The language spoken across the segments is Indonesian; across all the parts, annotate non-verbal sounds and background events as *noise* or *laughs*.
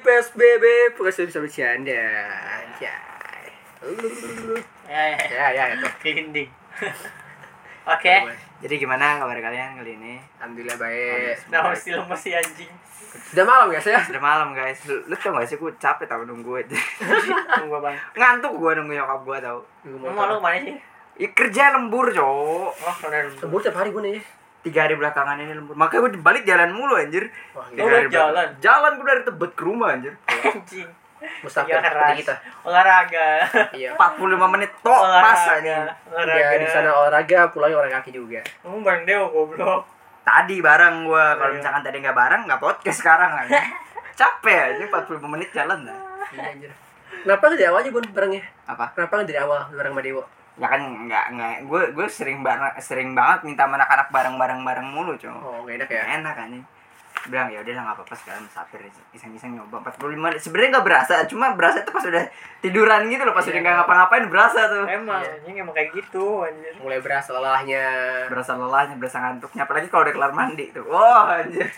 PSBB Pokoknya bisa bercanda Anjay Ya, ya, ya. Ya *laughs* ya. Oke. Jadi gimana kabar kalian kali ini? Alhamdulillah baik Nah, masih lemes si anjing. Sudah malam guys ya Sudah malam guys. Lu, lu tau gak sih gue capek tau nunggu aja. *laughs* Tunggu bang. Ngantuk gue nunggu nyokap gue tau. Nunggu Mau lu ke mana sih? Ya kerja lembur cowok. Oh, udah Lembur tiap hari gue nih Tiga hari belakangan ini lembur. Makanya gue balik jalan mulu anjir. Wah lu hari jalan? belakang. Jalan gue dari Tebet ke rumah anjir. anjing. Mustahil Iya, seperti keras. kita Olahraga. Iya 45 menit tok pas aja. Olahraga. Ya di sana olahraga pulangnya orang kaki juga Kamu bareng Deo goblok. Tadi bareng gue. Kalau Iya. misalkan tadi nggak bareng nggak podcast sekarang aja. *laughs* Capek aja 45 menit jalan dah. Iya anjir Kenapa nggak dari awal aja Bun barengnya? Apa? Kenapa nggak dari awal bareng sama Dewo? Ya kan nggak nggak gue gue sering banget sering banget minta sama anak-anak bareng-bareng bareng mulu cowok. Oh nggak enak ya? Gak enak kan bilang ya udahlah nggak apa-apa sekarang musafir iseng-iseng nyoba 45 menit sebenarnya nggak berasa cuma berasa itu pas udah tiduran gitu loh pas Iya. udah nggak ngapa-ngapain berasa tuh Emang Iya. anjing emang kayak gitu anjir. Mulai berasa lelahnya berasa lelahnya berasa ngantuknya apalagi kalau udah kelar mandi tuh wah anjir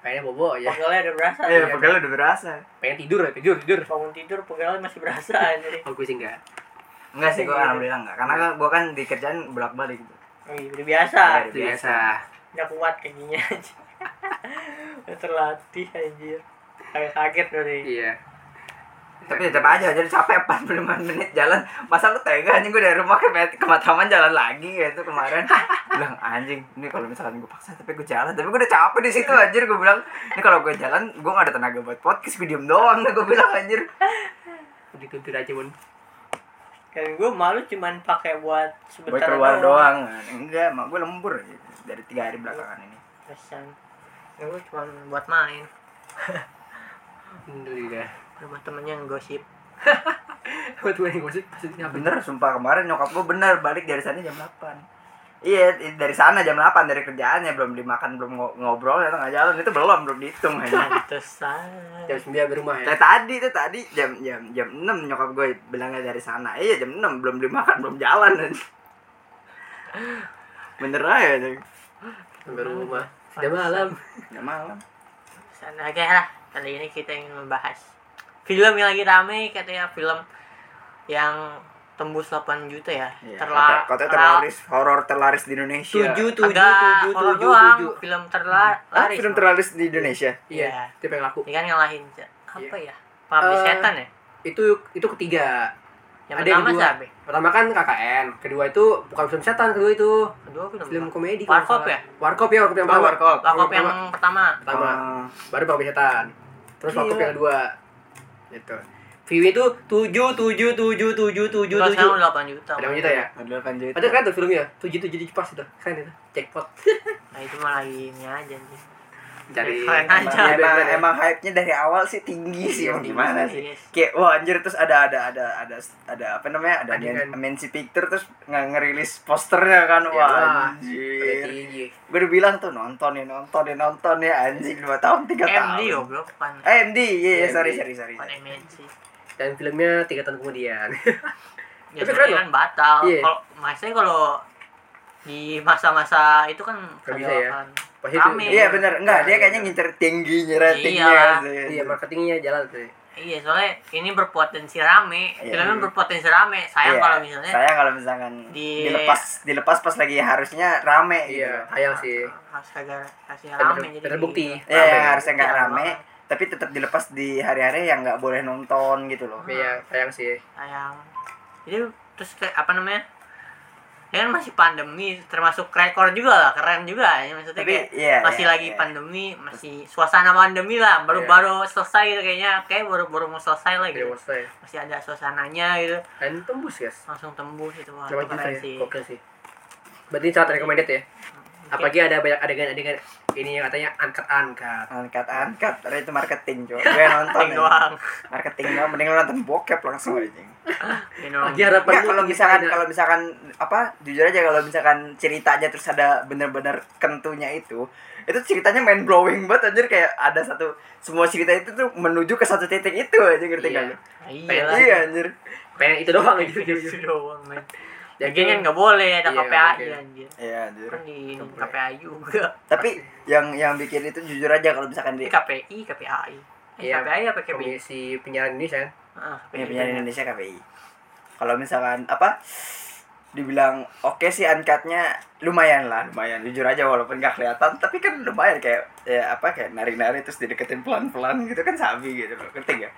Kayaknya bobo ya Pegalnya udah berasa. iya pegal udah berasa Pengen tidur ya tidur tidur Bangun tidur pegalnya masih berasa anjir. Oh gue sih enggak enggak sih gue Iya. alhamdulillah enggak karena gue kan di kerjaan bolak-balik gitu. Oh, iya, udah biasa. Iya, Itu biasa. Udah kuat kakinya anjir. *laughs* Udah terlatih anjir. Kayak kaget dari. Iya. Tapi tetap aja jadi capek 45 menit jalan. Masa lu tega anjing? Gue dari rumah ke, ke Matraman jalan lagi kayak itu kemarin. *laughs* Bilang anjing ini kalau misalkan gue paksa tapi gue jalan. Tapi gue udah capek di situ anjir gue bilang. Ini kalau gue jalan gue gak ada tenaga buat podcast gue diem doang gue bilang anjir. Dituntut aja Bun Kan gue malu cuman pakai buat buat sebentar keluar doang enggak mak gue lembur dari tiga hari belakangan ini Pesan. Ya, gue cuman buat main. *laughs* Alhamdulillah Rumah temennya ngegosip. Buat gue yang gosip *laughs* pasti bener sumpah kemarin nyokap gue bener balik dari sana jam 8 Iya dari sana jam 8 dari kerjaannya belum dimakan belum ngo- ngobrol atau nggak jalan itu belum belum dihitung *laughs* aja. Pantesan. Jam 9 di rumah ya tadi tuh tadi jam jam jam 6 nyokap gue bilangnya dari sana. Iya jam 6 belum dimakan belum jalan. Bener aja. Sampai rumah Sudah malam Udah malam. Sana aja lah. Kali ini kita ingin membahas film yang lagi rame katanya film yang tembus 8 juta ya. Iya, Terla- kota, kota terla- terlaris horor terlaris di Indonesia. Tujuh tujuh Agak tujuh horor tujuh doang, tujuh film terlaris. Ah, film terlaris di Indonesia. Iya Iya. Itu yang laku Ini kan ngalahin apa ya? Pabrik Eh, setan ya? Itu itu ketiga Yang ada yang pertama siapa? Pertama kan KKN Kedua itu bukan film setan Kedua itu Kedua film. film komedi Warkop ya? Warkop ya Warkop yang Oh, pertama Warkop. Warkop yang pertama. pertama. Ah, Baru Pabrik Setan Terus Warkop Gila. yang kedua Gitu View itu tujuh tujuh tujuh tujuh tujuh tujuh sekarang 8 juta. Yang juta ya delapan juta. Ada kan tuh filmnya tujuh tujuh tujuh pas itu Keren itu Jackpot *laughs* Nah, itu malah ini aja nih. Cari Emang, aja. emang, Iya, emang hype-nya dari awal sih tinggi sih, Iya, emang tinggi gimana sih. Kayak wah anjir terus ada ada ada ada ada apa namanya? Ada. MNC Picture terus nggak ngerilis posternya kan. Ya, Wah, anjir. tinggi Gue udah bilang tuh nonton ya, nonton ya, nonton ya anjing 2 tahun 3 tahun. MD goblok pan. Eh, MD, iya iya MD. sorry sorry sorry. Pan MNC. Dan filmnya tiga tahun kemudian *laughs* Ya Tapi keren kan batal. Iya. Kalau maksudnya kalau di masa-masa itu kan bisa ya. akan Pas itu Rame. Iya bener, enggak dia Iya, kayaknya iya. ngincer tingginya ratingnya. Iya. sih. Iya marketingnya jalan tuh Iya, soalnya ini berpotensi rame. Iya. Filmnya berpotensi rame. Sayang Iya. kalau misalnya Sayang kalau misalkan Di- dilepas dilepas pas lagi harusnya rame gitu. Iya sayang sih harus kagak kasih rame ter- jadi terbukti. gitu. Iya, Rame. harusnya nggak Iya, rame, tapi tetap dilepas di hari-hari yang nggak boleh nonton gitu loh. Iya sayang sih. Sayang. Jadi terus kayak apa namanya ya kan masih pandemi termasuk rekor juga lah keren juga. Ya maksudnya Tapi, kayak iya, masih iya, lagi iya. pandemi masih suasana pandemi lah. Baru Iya. baru selesai gitu kayaknya. Kayak baru baru mau selesai lah Udah gitu selesai. Masih ada suasananya gitu. Dan tembus guys langsung tembus itu wah Coba itu keren ya sih. Sih. Berarti ini sangat recommended ya Apalagi ada banyak adegan-adegan ini yang katanya angkat-angkat Angkat angkat, Karena itu marketing coba. *laughs* Gue nonton ya. doang Marketing doang, mending nonton bokep langsung aja. *laughs* Lagi harapan Nggak, kalau misalkan kalau misalkan apa jujur aja kalau misalkan ceritanya terus ada bener-bener kentunya itu itu ceritanya main blowing banget anjir kayak ada satu semua cerita itu tuh menuju ke satu titik itu aja ngerti Iya. kan iya Iya anjir. Pengen itu doang aja itu doang men *laughs* Lagian kan nggak boleh ada Iya, anjir Iya anjir. kan di. KPI juga Tapi yang yang bikin itu jujur aja kalau misalkan di KPI KPI Iya. KPI apa KPI? Komisi Penyiaran Indonesia kan? Ah, Punya penyiaran Indonesia KPI. Kalau misalkan apa dibilang oke sih angkatnya lumayan lah lumayan jujur aja walaupun gak kelihatan tapi kan lumayan kayak ya apa kayak nari-nari terus dideketin pelan-pelan gitu kan sabi gitu loh ngerti gak?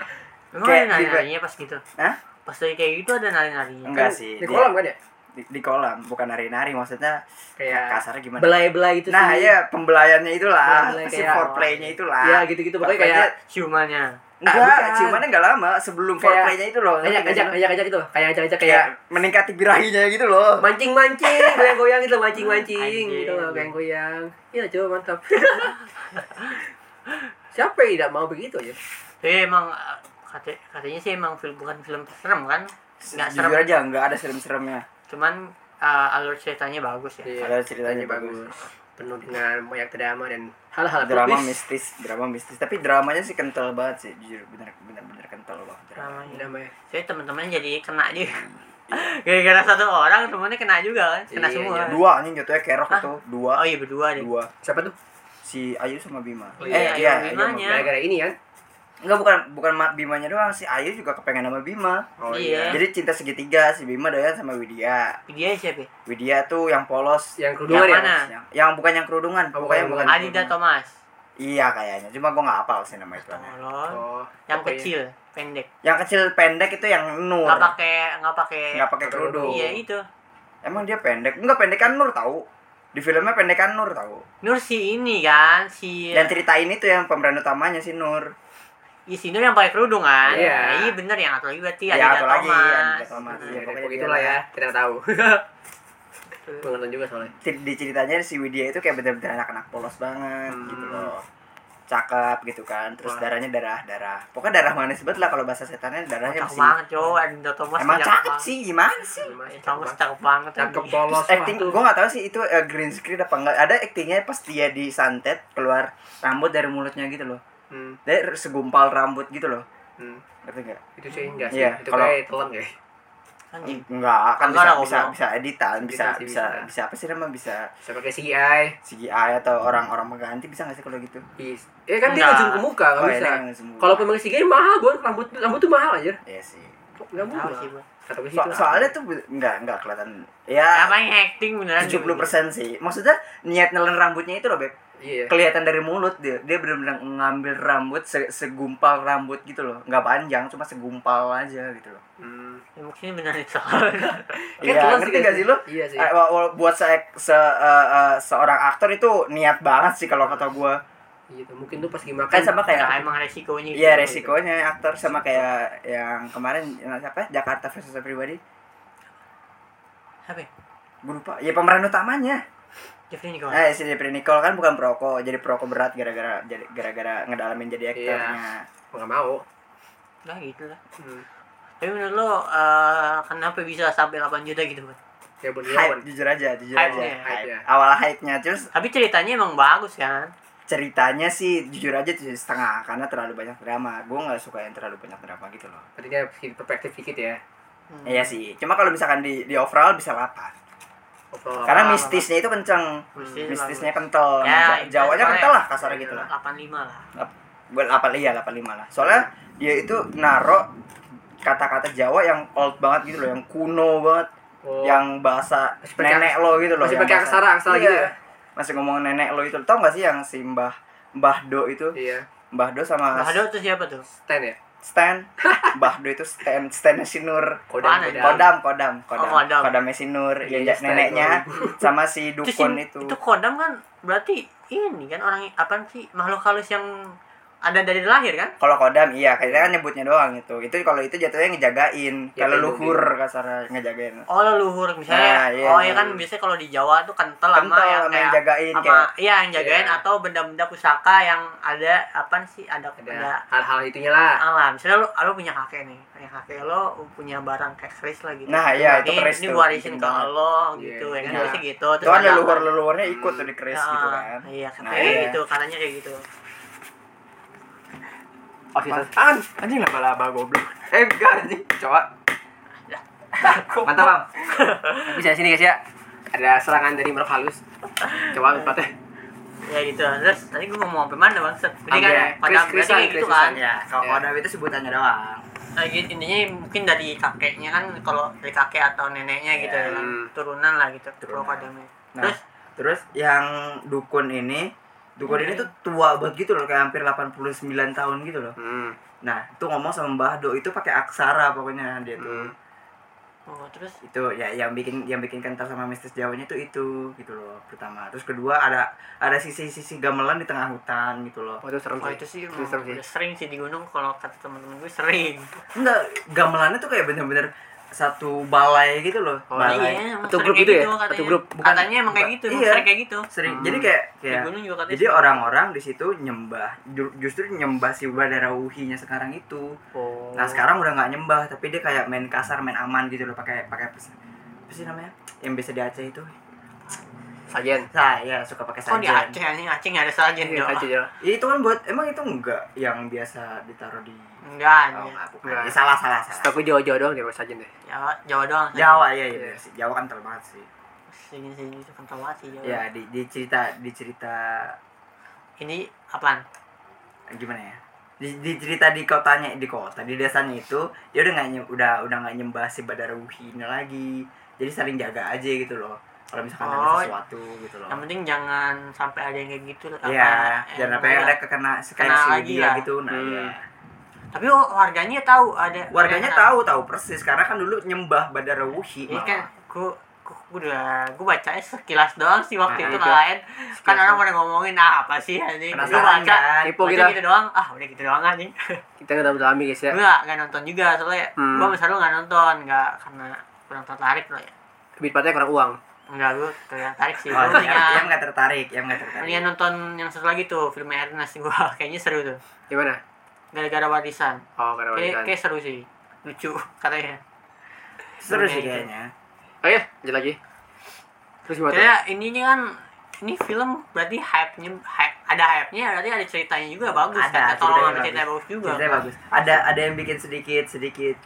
Emang Kayak nari-narinya pas gitu? Hah? Pas lagi kayak gitu ada nari-narinya? Enggak Kan sih Di kolam kan ya? Di, di kolam bukan nari-nari maksudnya Kayak kasarnya gimana? belai-belai itu Nah sih. ya pembelayannya itulah Belai-belai si kayak- foreplaynya itulah Ya gitu-gitu pokoknya kayak Ciumannya. enggak bukan. ciumannya enggak lama sebelum Kayak- foreplaynya itu loh ngerti ajak ajak ajak itu kayak ajak ajak kayak kayak meningkati birahinya gitu loh mancing-mancing, *laughs* goyang-goyang gitu, mancing-mancing gitu loh, goyang-goyang. Iya, coba mantap. *laughs* Siapa yang tidak mau begitu ya? Tapi emang eh, kata, katanya sih emang film bukan film serem kan? Nggak serem. jujur aja enggak ada serem-seremnya Cuman eh, alur ceritanya bagus ya. Iya. Ada ceritanya bagus. Penuh dengan banyak drama dan hal-hal drama mistis drama mistis tapi dramanya sih kental banget sih jujur bener bener bener kental banget drama. Namanya. Drama ya. Saya teman-teman jadi kena juga. *laughs* Gara-gara satu orang temennya kena juga kan? Kena Iya, semua. iya. dua anjing jatuhnya kerok Hah? itu dua Oh iya berdua deh. dua Siapa tuh? si Ayu sama Bima Oh iya, eh iya sama Iya. Gara-gara ini kan? Enggak bukan bukan Ma- Bimanya doang si Ayu juga kepengen sama Bima Oh Iya. jadi cinta segitiga si Bima doyan sama Widya siapa? ya? Widya tuh yang polos Yang kerudungan Yang ya? mana? yang, yang bukan yang kerudungan Oh, pokoknya bukan. Adida Thomas. iya kayaknya cuma gua nggak hafal sih nama itu. Oh, Yang ya? kecil, pendek. yang kecil pendek itu yang Nur Nggak pakai nggak pakai. nggak pakai kerudung Iya itu. emang dia pendek enggak pendekan Nur tahu di filmnya pendekan Nur tahu Nur si ini kan si. dan ceritain itu yang pemeran utamanya si Nur Iya si Nur yang pakai kerudung kan? Iya. Iya bener yang atau lagi berarti Ya, Adida atau lagi, Thomas. Adida Thomas. Hmm. Iya, Ya, pokoknya ya, kita tahu. Gue nonton juga soalnya. Di- di ceritanya si Widya itu kayak bener-bener anak-anak polos banget Hmm. gitu loh cakep gitu kan terus Wah. darahnya darah darah pokoknya darah manis banget lah kalau bahasa setannya darahnya Cakep masih banget cowok Thomas. emang cakep cakep banget. sih gimana sih Thomas cakep banget. Cakep polos. Acting gue gak tahu sih itu eh, green screen apa enggak ada actingnya pas dia disantet keluar rambut dari mulutnya gitu loh Hmm, dia segumpal rambut gitu loh hmm. ngerti nggak Itu sih enggak sih. Iya, itu kalau- kayak telan kayak. Anjing. enggak kan Enggak bisa bisa bisa editan bisa Bisa sih, bisa bisa. bisa apa sih namanya bisa Bisa pakai CGI. CGI atau orang-orang mengganti bisa nggak sih kalau gitu Bis. Eh kan dia Enggak. ngezoom ke muka, nggak Oh, bisa. Kalau pakai CGI mahal, Bon. Rambut rambut tuh mahal aja. Iya sih. Enggak murah. Kata gue So- soalnya tuh be- nggak nggak kelihatan ya Apa yang acting beneran? 70% sih. Maksudnya niat nelen rambutnya itu loh, Beb. Iya. Kelihatan dari mulut dia. Dia benar-benar ngambil rambut se- segumpal rambut gitu loh. Nggak panjang, cuma segumpal aja gitu loh. Hmm. Ya, mungkin itu salah. *laughs* Iya, ngerti nggak gak sih lo? Iya sih. Eh, wa- buat se, se eh, eh, seorang aktor itu niat banget sih kalau kata gua. Gitu. Mungkin tuh pas gimana Kan sama Ya, kayak emang resikonya. Iya gitu. resikonya aktor sama kayak yang kemarin yang siapa Jakarta versus Everybody Apa? ya? gue lupa ya pemeran utamanya Jeffrey Nicole. eh si Jeffrey Nicole kan bukan perokok jadi perokok berat gara-gara jadi gara-gara ngedalamin jadi aktornya Gua nggak mau. Nah gitu lah. Hmm. Tapi menurut lo eh, kenapa bisa sampai 8 juta gitu kan? Ya Bon hype Iwan. jujur aja jujur Hype-nya, aja hype-nya. awal hype-nya terus Tapi ceritanya emang bagus kan? ceritanya sih jujur aja tujuh setengah karena terlalu banyak drama gue nggak suka yang terlalu banyak drama gitu loh Artinya perspektif dikit ya. Hmm. iya sih cuma kalau misalkan di di overall bisa 8 Overall. Karena apa- mistisnya itu kenceng Mistis mistisnya kental Ya, Ja- Jawanya kental lah kasarnya gitu lah 85 lah. gue 8 iya 85 lah soalnya dia itu naro kata-kata Jawa yang old banget gitu loh yang kuno banget Oh. yang bahasa pakai nenek lo gitu loh masih pakai aksara- aksara Iya. gitu ya? masih ngomong nenek lo itu tau gak sih yang si Mbah Mbah Do itu Iya. Mbah Do sama Nah, ada tuh siapa tuh? Stan ya. Stan. *laughs* Mbah Do itu Stan Stan si Nur Kodam? Kodam. Kodam Kodam Oh, Kodam. Kodamnya si Nur Iya, yang Stan, neneknya sama si Itu si, dukun itu. itu kodam kan berarti ini kan orang apa sih makhluk halus yang ada dari lahir kan? kalau kodam iya kita kan nyebutnya doang itu itu kalau itu jatuhnya ngejagain Ya, kalau pelindungi. luhur kasar ngejagain Oh leluhur misalnya. Nah, iya. Oh ya kan biasanya kalau di Jawa tuh kental sama kental yang sama yang kayak jagain sama kayak iya yang jagain Iya. atau benda-benda pusaka yang ada apa sih ada Ada hal-hal itunya lah. alam. Misalnya lo lo punya kakek nih, kayak kakek lo punya barang kayak keris lah gitu. Nah, iya, itu keris Ini warisin ke lo Iya, gitu ya kan iya. biasanya gitu. itu kan ada leluhur leluhurnya ikut tuh di keris Ya, gitu kan Iya, Nah, kayak iya. gitu, katanya kayak gitu. Apaan? anjing laba-laba goblok. Eh enggak anjing. Coba. Mantap bang. Bisa sini guys ya. Ada serangan dari makhluk halus. Coba tempatnya. ya gitu. Terus tadi gue ngomong apa mana bang? Ini kan Sampai pada berarti gitu kan? Ya kalau Ya. kodam itu sebutannya doang. Nah, gitu, intinya mungkin dari kakeknya kan kalau dari kakek atau neneknya gitu Ya. ya kan? Turunan lah gitu kalau kadangnya Nah, terus? terus yang dukun ini dukun ini tuh tua banget gitu loh kayak hampir 89 tahun gitu loh Hmm. nah itu ngomong sama Mbah Do itu pakai aksara pokoknya dia tuh Hmm. oh terus itu ya yang bikin yang bikin kental sama mistis Jawanya itu itu gitu loh pertama terus kedua ada ada sisi-sisi gamelan di tengah hutan gitu loh Oh, itu serem oh sih. itu sih Itu serem sih. udah sering sih di gunung kalau kata teman-teman gue sering enggak gamelannya tuh kayak bener-bener satu balai gitu loh Oh, balai iya sering grup gitu ya? katanya. Atau grup? Bukan- katanya emang kayak gitu iya. sering kayak gitu sering Hmm. jadi kayak di kayak juga jadi orang-orang di situ nyembah Ju- justru nyembah si Badara Wuhinya sekarang itu oh. nah sekarang udah nggak nyembah tapi dia kayak main kasar main aman gitu loh pakai pakai apa sih namanya yang biasa di Aceh itu Sajen. saya suka pakai kok di sajen Aceh anjing Aceh nggak ada sajen Iya, dong aja ya. Ya, itu kan buat emang itu enggak yang biasa ditaruh di enggak Oh, enggak, bukan. Enggak. Ya, salah salah salah. Setahu Jawa-Jawa doang dia Sajen deh. Jawa Jawa doang. Jawa ya ya. Iya. bener. Jawa kan kental banget sih. sini sini itu kental banget sih Jawa Ya di, di cerita di cerita ini apaan gimana ya? Di, di cerita di kotanya di kota di desanya itu dia udah nggak nyem- udah udah nggak nyembah si Badara Wuhinya lagi. Jadi saling jaga aja gitu loh. Kalau misalkan Oh, ada sesuatu gitu loh. yang penting jangan sampai ada yang kayak gitu Iya, jangan sampai ada kekena kayak si lagi dia lah. gitu. Nah, Hmm. iya. Tapi warganya tahu ada Warganya ada- tahu tahu persis karena kan dulu nyembah Badara Wuhi. ini malah. kan gua gua udah gua bacanya sekilas doang sih waktu Nah, itu itu. lain kan orang pada ngomongin ah, apa sih anjing gua Penasaran baca kan? Baca kita. gitu doang ah udah gitu doang anjing *laughs* Kita nggak dalam dalami guys ya. gua nggak nonton juga soalnya Hmm. gua besar lu nggak nonton nggak karena kurang tertarik lah ya Lebih tepatnya kurang uang. enggak gua tertarik sih Oh, gua yang mendingan nggak tertarik, yang nggak tertarik. mendingan nonton yang satu lagi tuh film Ernest gua *laughs* kayaknya seru tuh Gimana? Gara-gara warisan Oh, kayak warisan. kayak seru sih lucu *laughs* katanya Seru sih kayaknya. Oh ya, lanjut lagi. Terus gimana? kayak ininya kan ini film berarti hype-nya hype, ada hype-nya berarti ada ceritanya juga bagus Ada, kan tolong ceritanya sama ceritanya bagus. bagus juga Ceritanya bagus. Ada ada yang bikin sedikit sedikit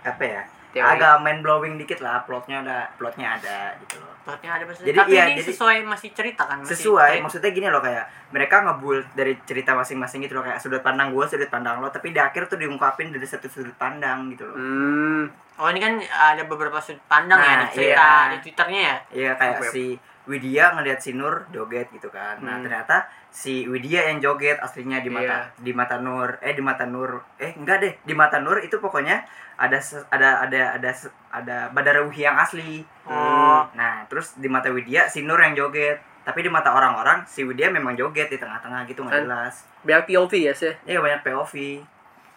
apa ya? Teori. Agak mind blowing dikit lah plotnya ada plotnya ada gitu loh. plotnya ada pasti Jadi tapi iya, ini jadi- sesuai masih cerita kan masih Sesuai, cerita. maksudnya gini loh kayak mereka ngebuild dari cerita masing-masing gitu loh kayak sudut pandang gue, sudut pandang lo, tapi di akhir tuh diungkapin dari satu sudut pandang gitu loh. Hmm. oh ini kan ada beberapa sudut pandang ya Nah, di cerita iya. di twitternya ya Iya kayak Web. si Widya ngeliat si Nur joget gitu kan. Nah, Hmm. ternyata si Widya yang joget aslinya di mata di mata Nur. Eh di mata Nur. Eh enggak deh, di mata Nur itu pokoknya ada ada ada ada ada Badara Wuhi yang asli. oh Nah, terus di mata Widya si Nur yang joget. Tapi di mata orang-orang si Widya memang joget di tengah-tengah gitu nggak Kan? jelas. Banyak POV ya sih. Iya banyak POV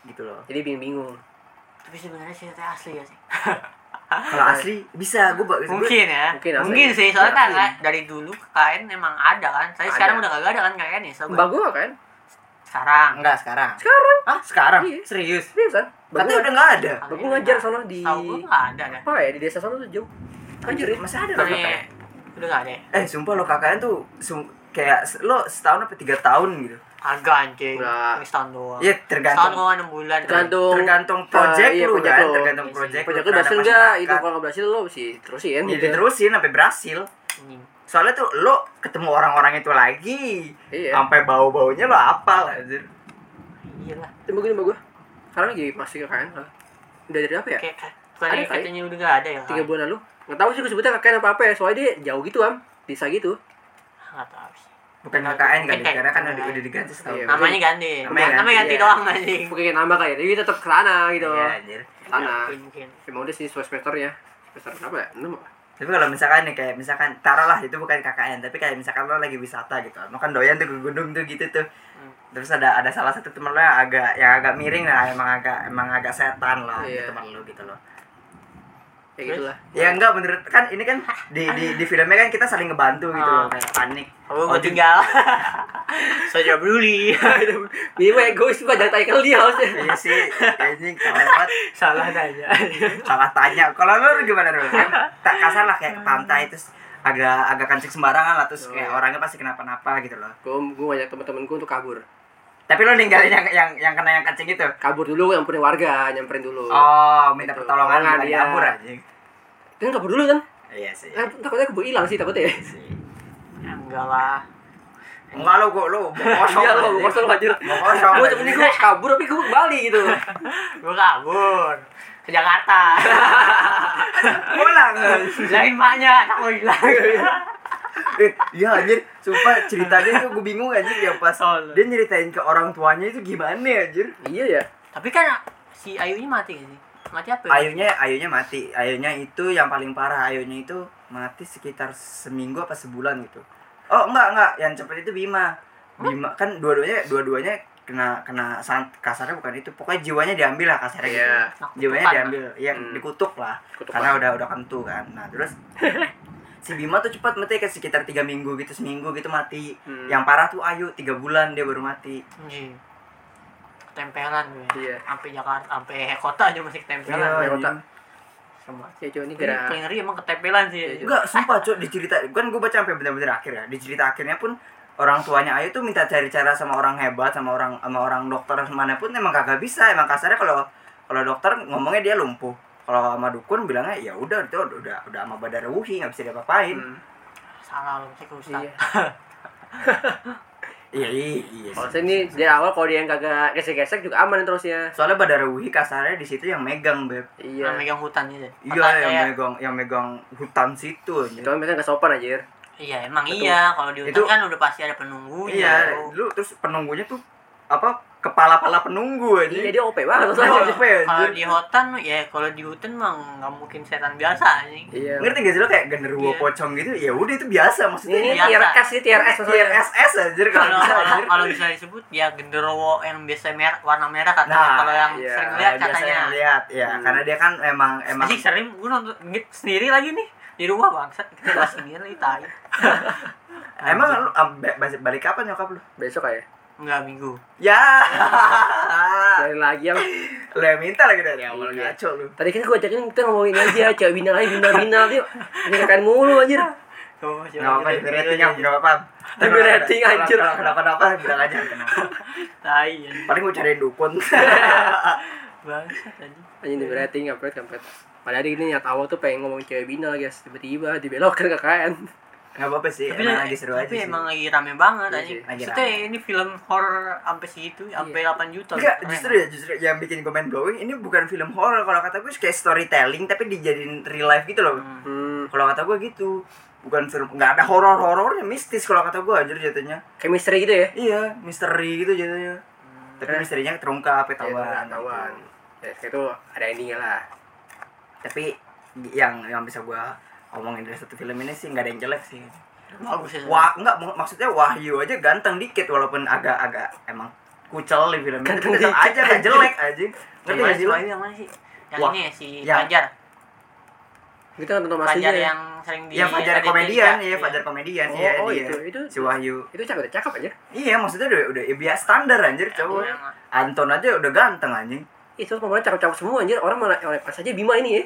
gitu loh. Jadi bingung-bingung. tapi sebenarnya ceritanya asli ya sih *laughs* Kalau asli bisa gue mungkin ya Mungkin mungkin, asli. sih soalnya kan Mungkin. kayak dari dulu KKN emang ada kan saya Ada. sekarang udah kagak ada kan KKN ya sobat Mbak gua kan? sekarang enggak sekarang. Sekarang. Ah, sekarang? Iya. Serius? Serius kan? Katanya gua, udah nggak ada. Gua ngajar sana di tahu nggak ada dah apa ya di desa sana tuh jauh. Anjir ya. Masih ada loh KKN. udah nggak ada Eh sumpah lo KKN tuh sum- kayak lo setahun apa tiga tahun gitu agak anjing Nggak. ini setahun doang Iya setahun tergantung doang enam bulan Tergantung tergantung project eh, iya, lu project kan lo. tergantung Iya sih. project Project lu lu berhasil enggak? Itu kalau nggak berhasil lo mesti terusin ya gitu. diterusin sampai berhasil Anjing. soalnya tuh lo ketemu orang-orang itu lagi Iya. sampai bau-baunya lo apal anjir iya lah Itu begini mbak gua. Sekarang lagi masih ke KKN kan? Udah dari apa ya? kayak kali. katanya udah nggak ada ya Tiga bulan lalu. Nggak tahu sih gua sebutnya KKN apa apa ya. Soalnya dia jauh gitu am. Desa gitu. nggak tahu sih bukan KKN kan karena kan udah, udah diganti setahun Iya. namanya ganti Namanya namanya, ganti, ganti iya. doang anjing Mungkin nama kali ya. Tapi tetap ke sana gitu. Iya, anjir Sana. mungkin Emang udah sih sesuai semesternya. Semester berapa ya? 6 apa? tapi kalau misalkan nih kayak misalkan taruhlah itu bukan KKN tapi kayak misalkan lo lagi wisata gitu lo kan doyan tuh ke gunung tuh gitu tuh Hmm. terus ada ada salah satu temen lo yang agak yang agak miring lah emang agak emang agak setan lah Iya. teman lo gitu loh Ya Terus? gitulah. ya enggak menurut kan ini kan di di di filmnya kan kita saling ngebantu gitu loh Ah. kayak panik oh, Oh, gue tinggal *laughs* saya peduli *laughs* Ini mah egois pak. Jangan tanya ke dia harusnya. iya sih ini banget salah nanya salah tanya kalau lo gimana lo kan tak kasar lah kayak ke pantai terus agak agak kancing sembarangan lah terus Oh, kayak iya. orangnya pasti kenapa-napa gitu loh Gue gue ngajak teman-temanku untuk kabur. Tapi lo ninggalin yang yang yang kena yang kancing itu Kabur dulu nyamperin warga, nyamperin dulu. Oh, minta Gitu. pertolongan lagi iya. kabur aja. Kan kabur dulu kan? Iya sih. Eh, takutnya keburu hilang sih takutnya ya. Sih. ya, enggak lah enggak lo gua lo *laughs* kosong Iya lo, anjing. kosong anjir. Kosong Gue anjing. ini gue kabur tapi gue kembali gitu. *laughs* gue kabur ke Jakarta *laughs* pulang bilangin maknya aku hilang eh, iya anjir. Sumpah ceritanya tuh gue bingung anjir ya pas Oh, dia nyeritain ke orang tuanya itu gimana ya anjir? Iya ya. tapi kan si Ayunya mati gak sih? Mati apa ya? ayunya ayunya mati. Ayunya itu yang paling parah. Ayunya itu mati sekitar seminggu apa sebulan gitu. Oh enggak enggak. Yang cepet itu Bima. Bima kan dua-duanya dua-duanya kena kena sant kasarnya bukan itu. Pokoknya jiwanya diambil lah kasarnya Iya. gitu. Nah, jiwanya diambil. Yang Hmm. dikutuk lah. Kutuk karena udah udah kentu kan. Nah terus *laughs* si Bima tuh cepat mati kayak sekitar tiga minggu gitu seminggu gitu mati Hmm. yang parah tuh Ayu tiga bulan dia baru mati Anjing. ketempelan gue Iya. sampai Jakarta sampai kota aja masih ketempelan Iya, Sampai iya. kota. sama Ya cuy ini Ini gara paling ngeri emang ketempelan sih Iya, Enggak, sumpah cok di cerita kan gue baca sampai bener-bener akhir ya. Di cerita akhirnya pun orang tuanya Ayu tuh minta cari cara sama orang hebat sama orang sama orang dokter mana pun emang kagak bisa. Emang kasarnya kalau kalau dokter ngomongnya dia lumpuh. Kalau sama dukun bilangnya ya udah itu udah udah udah sama badar wuhi nggak bisa diapa-apain. Hmm. salah lu sih ke Ustaz. Iya. Iya iya. iya. Kalau saya ini dari awal kalau dia yang kagak gesek-gesek juga aman terusnya. Soalnya badar wuhi kasarnya di situ yang megang beb. Iya. Yang megang hutan gitu Iya yang kayak- megang yang megang hutan situ. Itu kan biasanya nggak sopan anjir. iya emang Betul. iya kalau di hutan Itu- kan udah pasti ada penunggunya Iya, lu terus penunggunya tuh apa kepala-pala penunggu aja. Iya dia OP banget Oh, apa ya, kalau di hutan ya kalau di hutan mah nggak mungkin setan biasa anjing Iya. ngerti gak sih lo kayak genderuwo Iya. pocong gitu ya udah itu biasa maksudnya Ini Biasa. tier S ini tier S anjir kalau kalau bisa kalau- kalau bisa disebut ya genderuwo yang biasa merah warna merah katanya Nah, kalau yang iya. sering lihat katanya lihat ya Hmm. karena dia kan emang emang Anjing sering gue nonton ngit sendiri lagi nih di rumah bangsat kita sendiri tai *laughs* emang lu balik, balik kapan nyokap lu Besok kayak. Enggak minggu. Ya. *laughs* Dari lagi yang lu yang minta lagi dari awal Iya. ngaco lu. Tadi kan gue ajakin kita ngomongin aja cewek bina aja bina bina dia ini kakain mulu anjir. Tuh, nggak apa-apa rating ya nggak apa-apa. Di rating, anjir. kenapa-napa bilang aja kenapa. Tai paling gue cariin dukun. *laughs* Bangsat anjing anjing di rating kampret kampret. Padahal ini niat awal tuh pengen ngomongin cewek bina guys tiba-tiba dibelokkan KKN nggak apa-apa sih tapi, emang lagi seru aja tapi sih emang lagi rame banget Iya lagi maksudnya ini film horror sampai segitu sampai 8 juta Enggak, Keren. justru ya, justru yang bikin gue mind blowing ini bukan film horor kalau kata gue kayak storytelling tapi dijadiin real life gitu loh. Hmm. hmm Kalau kata gue gitu. Bukan film nggak ada horor horornya mistis kalau kata gue anjir jatuhnya. kayak misteri gitu ya Iya, misteri gitu jatuhnya. Tapi Eh. misterinya terungkap, Iya, ketahuan. ketahuan gitu. ya kayak itu ada endingnya lah Tapi yang yang bisa gue omongin dari satu film ini sih nggak ada yang jelek sih. bagus ya Wah, enggak mak- maksudnya Wahyu aja ganteng dikit walaupun agak-agak emang kucel di film ini. Tapi tetap aja nggak jelek *laughs* aja. Ngerti nggak sih? Wahyu yang mana sih yang Wah, ini ya si yang- Fajar kita nonton masih Fajar yang sering di Iya Fajar komedian, iya Fajar komedian, Oh, iya oh, dia. itu- itu- si Wahyu. itu cakep udah cakep aja Iya, maksudnya udah udah ya, biasa standar anjir Ya, cowok. emang. Anton aja udah ganteng anjing. itu pemainnya cakep-cakep semua anjir orang mana oleh pas aja Bima ini ya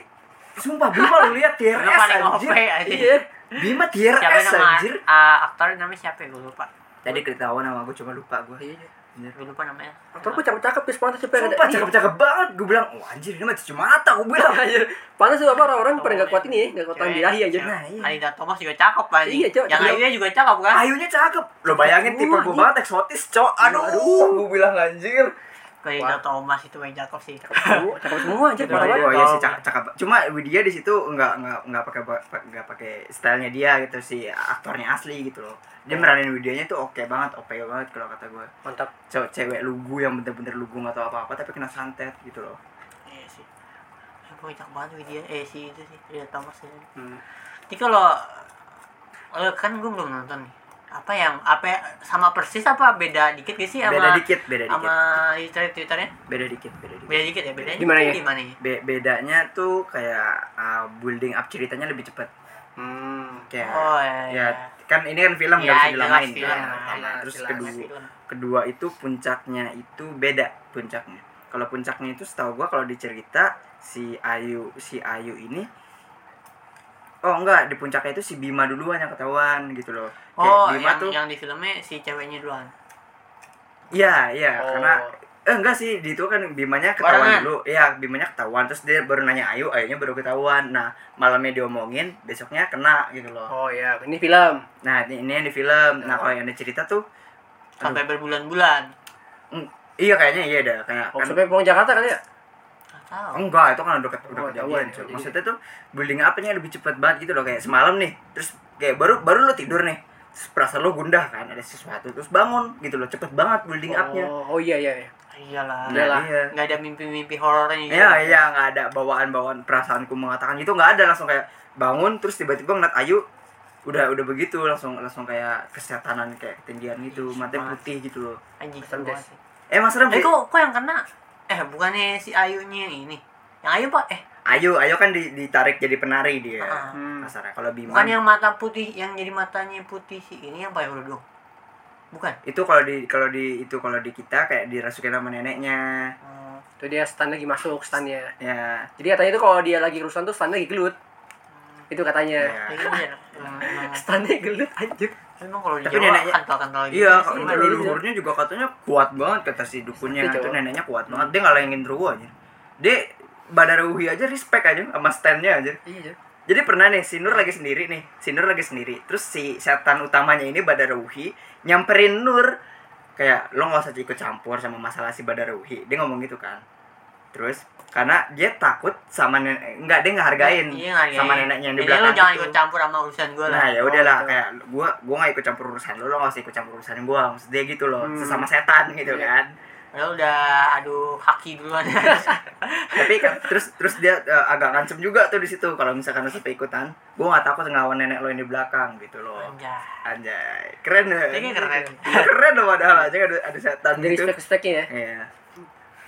Sumpah Bima lu lihat tier Udah S paling anjir. OP iya Bima tier siapa nama anjir. ah, aktor namanya siapa ya gue lupa Tadi ketahuan nama gue cuma lupa gue. iya gue lupa namanya aktor gue cakep-cakep bis pantas siapa yang Sumpah ada cakep-cakep banget. Gue bilang, "Wah, anjir ini mah cucu mata." Gue bilang. *laughs* anjir pantas tuh apa orang-orang pada nggak kuat ini ya nggak kuat tahan birahi anjir Nah, iya. Thomas juga cakep anjing Iya, Cok. yang Iya. Ayunya juga cakep kan Ayunya cakep. Lo bayangin tipe gue banget eksotis, cok. Aduh, Aduh. gue bilang anjir. Alida Thomas itu yang cakep sih semua cakep semua Itu parah aja. Oh iya sih cakep, cakep. Cuma Widya di situ nggak nggak nggak pakai nggak pakai stylenya dia gitu si aktornya asli gitu loh. Dia meranin Widyanya tuh oke banget, oke banget kalau kata gue. mantap Cewek cewek lugu yang bener-bener lugu nggak tahu apa-apa tapi kena santet gitu loh. iya sih gue cakep banget dia eh si itu sih Alida Thomas ini hmm. Jadi kalau eh, kan gue belum nonton nih apa yang apa ya- sama persis apa beda dikit gak sih sama Beda dikit, beda dikit. sama Twitter twitternya Beda dikit, beda dikit. beda dikit ya bedanya Gimana ya? gimana ya Be- bedanya tuh kayak uh, building up ceritanya lebih cepet. Hmm. Kayak oh ya, ya kan ini kan film nggak Ya, bisa jelas dilamain film. Jelas, Nah, terus jelas kedua film. kedua itu puncaknya itu beda puncaknya kalau puncaknya itu setahu gua kalau dicerita si Ayu si Ayu ini oh enggak di puncaknya itu si Bima duluan yang ketahuan gitu loh Kayak oh Bima yang tuh yang di filmnya si ceweknya duluan iya iya Oh. karena eh enggak sih di itu kan Bimanya ketahuan Barengan. dulu iya Bimanya ketahuan terus dia baru nanya Ayu Ayunya baru ketahuan nah malamnya diomongin besoknya kena gitu loh Oh iya, ini film. nah ini, ini yang di film nah kalau yang di cerita tuh sampai berbulan-bulan mm, iya kayaknya iya dah kayak Oh, kan sampai pulang Jakarta kali ya? Tahu enggak itu kan udah, ke- udah Oh, kejadian ketahuan, cuy. jadi- maksudnya tuh building apanya lebih cepat banget gitu loh kayak semalam nih terus kayak baru baru lo tidur nih terus perasaan lo gundah kan ada sesuatu terus bangun gitu loh cepet banget building upnya Oh, oh iya iya. iya. iyalah Iyalah. iya. nggak ada mimpi-mimpi horornya gitu. Iya, iya, nggak ada bawaan-bawaan perasaanku mengatakan itu nggak ada langsung kayak bangun terus tiba-tiba ngeliat Ayu udah udah begitu langsung langsung kayak kesetanan kayak ketinggian gitu Semangat. putih gitu loh anjing Serem, serem Des. banget. eh mas serem eh kok kok yang kena eh bukannya si Ayunya yang ini yang Ayu pak eh Ayu Ayu kan di- ditarik jadi penari dia Ah. Hmm. kasarnya kalau Bima bukan yang mata putih yang jadi matanya putih si ini yang pakai kerudung bukan itu kalau di kalau di itu kalau di kita kayak dirasukin sama neneknya Hmm, Itu dia stand lagi masuk standnya. ya Jadi katanya itu kalau dia lagi kerusuhan tuh stand lagi gelut. Itu katanya. ya. ya *laughs* Standnya gelut anjir. Emang kalau di Tapi Jawa neneknya- kental-kental gitu Iya, kalau leluhurnya juga katanya kuat banget kata si dukunnya. Itu cowok. neneknya kuat banget. Dia ngalengin Ruwo aja. Dia Badaruhi aja respect aja sama standnya aja. Iya. Jadi pernah nih, si Nur lagi sendiri nih. Si Nur lagi sendiri. Terus si setan utamanya ini Badaruhi nyamperin Nur kayak lo nggak usah ikut campur sama masalah si Badaruhi. Dia ngomong gitu kan. Terus karena dia takut sama nenek enggak dia nggak hargain Iya, ngargain. sama neneknya yang di Jadi lu belakang jangan itu. ikut campur sama urusan gue lah Nah ya udahlah gitu. kayak gua gua gak ikut campur urusan lo lo gak usah ikut campur urusan gua maksud dia gitu loh Hmm. sesama setan gitu Iya. kan Padahal udah aduh haki duluan *laughs* tapi kan terus terus dia eh, agak ngancem juga tuh di situ kalau misalkan lo sampai ikutan gua gak takut ngelawan nenek lo yang di belakang gitu loh anjay anjay keren ya Kayaknya keren. *laughs* keren loh padahal aja ada ada setan Dari gitu respect respectnya ya. iya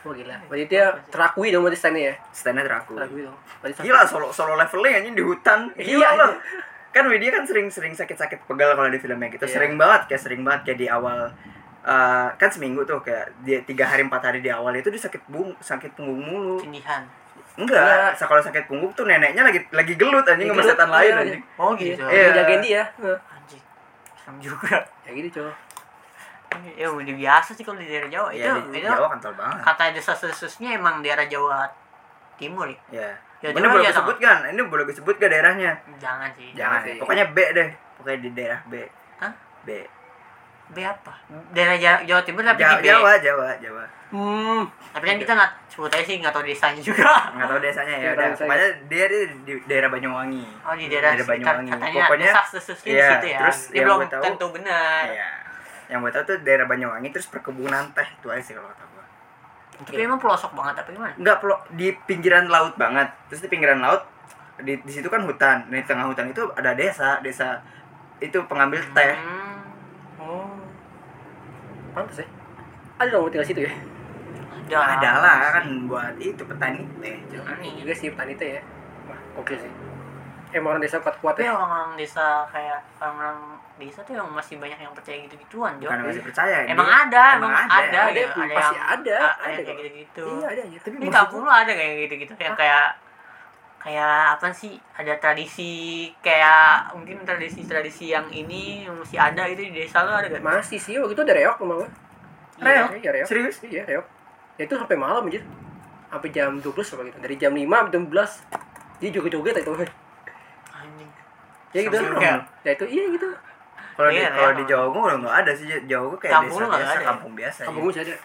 Wah gila. Berarti dia terakui dong berarti standnya ya. standnya teraku Terakui dong. Berarti gila solo solo levelnya anjing di hutan Iya, gila iya. loh kan Widya kan sering sering sakit sakit pegal kalau di filmnya gitu Iya. sering banget kayak sering banget kayak di awal eh, kan seminggu tuh kayak dia tiga hari empat hari di awal itu dia sakit bung sakit punggung mulu tindihan enggak sa- kalau sakit punggung tuh neneknya lagi lagi gelut anjing sama setan lain iya, anjing oh gitu Iya. Iya. Jagain dia. Anjing serem juga Ya gitu, Cok. Ya udah biasa sih kalau di daerah Jawa. Itu ya di itu Jawa kental banget. kata desas-desusnya emang daerah Jawa Timur ya? Ya Ya, ini boleh ya gue sebut kan? Ini boleh gue sebut gak daerahnya? Jangan sih. Jangan sih. pokoknya B deh. Pokoknya di daerah B. Hah? B. B apa? Daerah Jawa, Jawa Timur tapi Jawa di B. Jawa Jawa Jawa. Hmm. tapi kan kita nggak sebut aja sih nggak tahu desanya juga. Nggak tahu desanya ya udah. Desanya. pokoknya dia di, di daerah Banyuwangi. Oh di daerah, Daerah Banyuwangi. katanya Pokoknya- desas-desusnya di iya, situ ya? terus Ini yang belum tahu- tentu benar. Iya. Yang gue tahu tuh daerah Banyuwangi terus perkebunan teh itu aja sih kalau kata gue tapi emang pelosok banget apa gimana nggak perlu di pinggiran laut banget terus di pinggiran laut di, di situ kan hutan di tengah hutan itu ada desa desa itu pengambil teh hmm. Oh. Pantas ya. Ada dong tinggal situ ya. ada ada lah kan buat itu petani teh Petani. Juga sih petani itu ya. Wah, oke sih. Emang orang desa kuat-kuat tapi ya. orang-orang desa kayak orang-orang desa tuh yang masih banyak yang percaya gitu-gituan Jo bukan masih percaya emang dia- ada emang ada ada, ada, pasti yang ada, a- ada yang kok. kayak gitu-gitu Iya, ada ya. Tapi di maksud kampung lu ada kayak gitu-gitu yang kayak kayak apa sih ada tradisi kayak mungkin tradisi-tradisi yang ini yang masih ada itu di desa lu ada gak? masih sih waktu itu ada reok rumah gua. Reok? Iya, reok. serius Iya, reok. Ya itu sampai malam aja. Sampai jam 12 apa gitu. Dari jam 5 sampai jam 12. Dia joget-joget itu. anjing Ya gitu. Juga. Ya itu iya gitu. Kalau di Iya, kalau di Jawa gue udah nggak ada sih Jawa gue kayak Kampung desa biasa ada ya? kampung biasa Kampung ya. masih ada.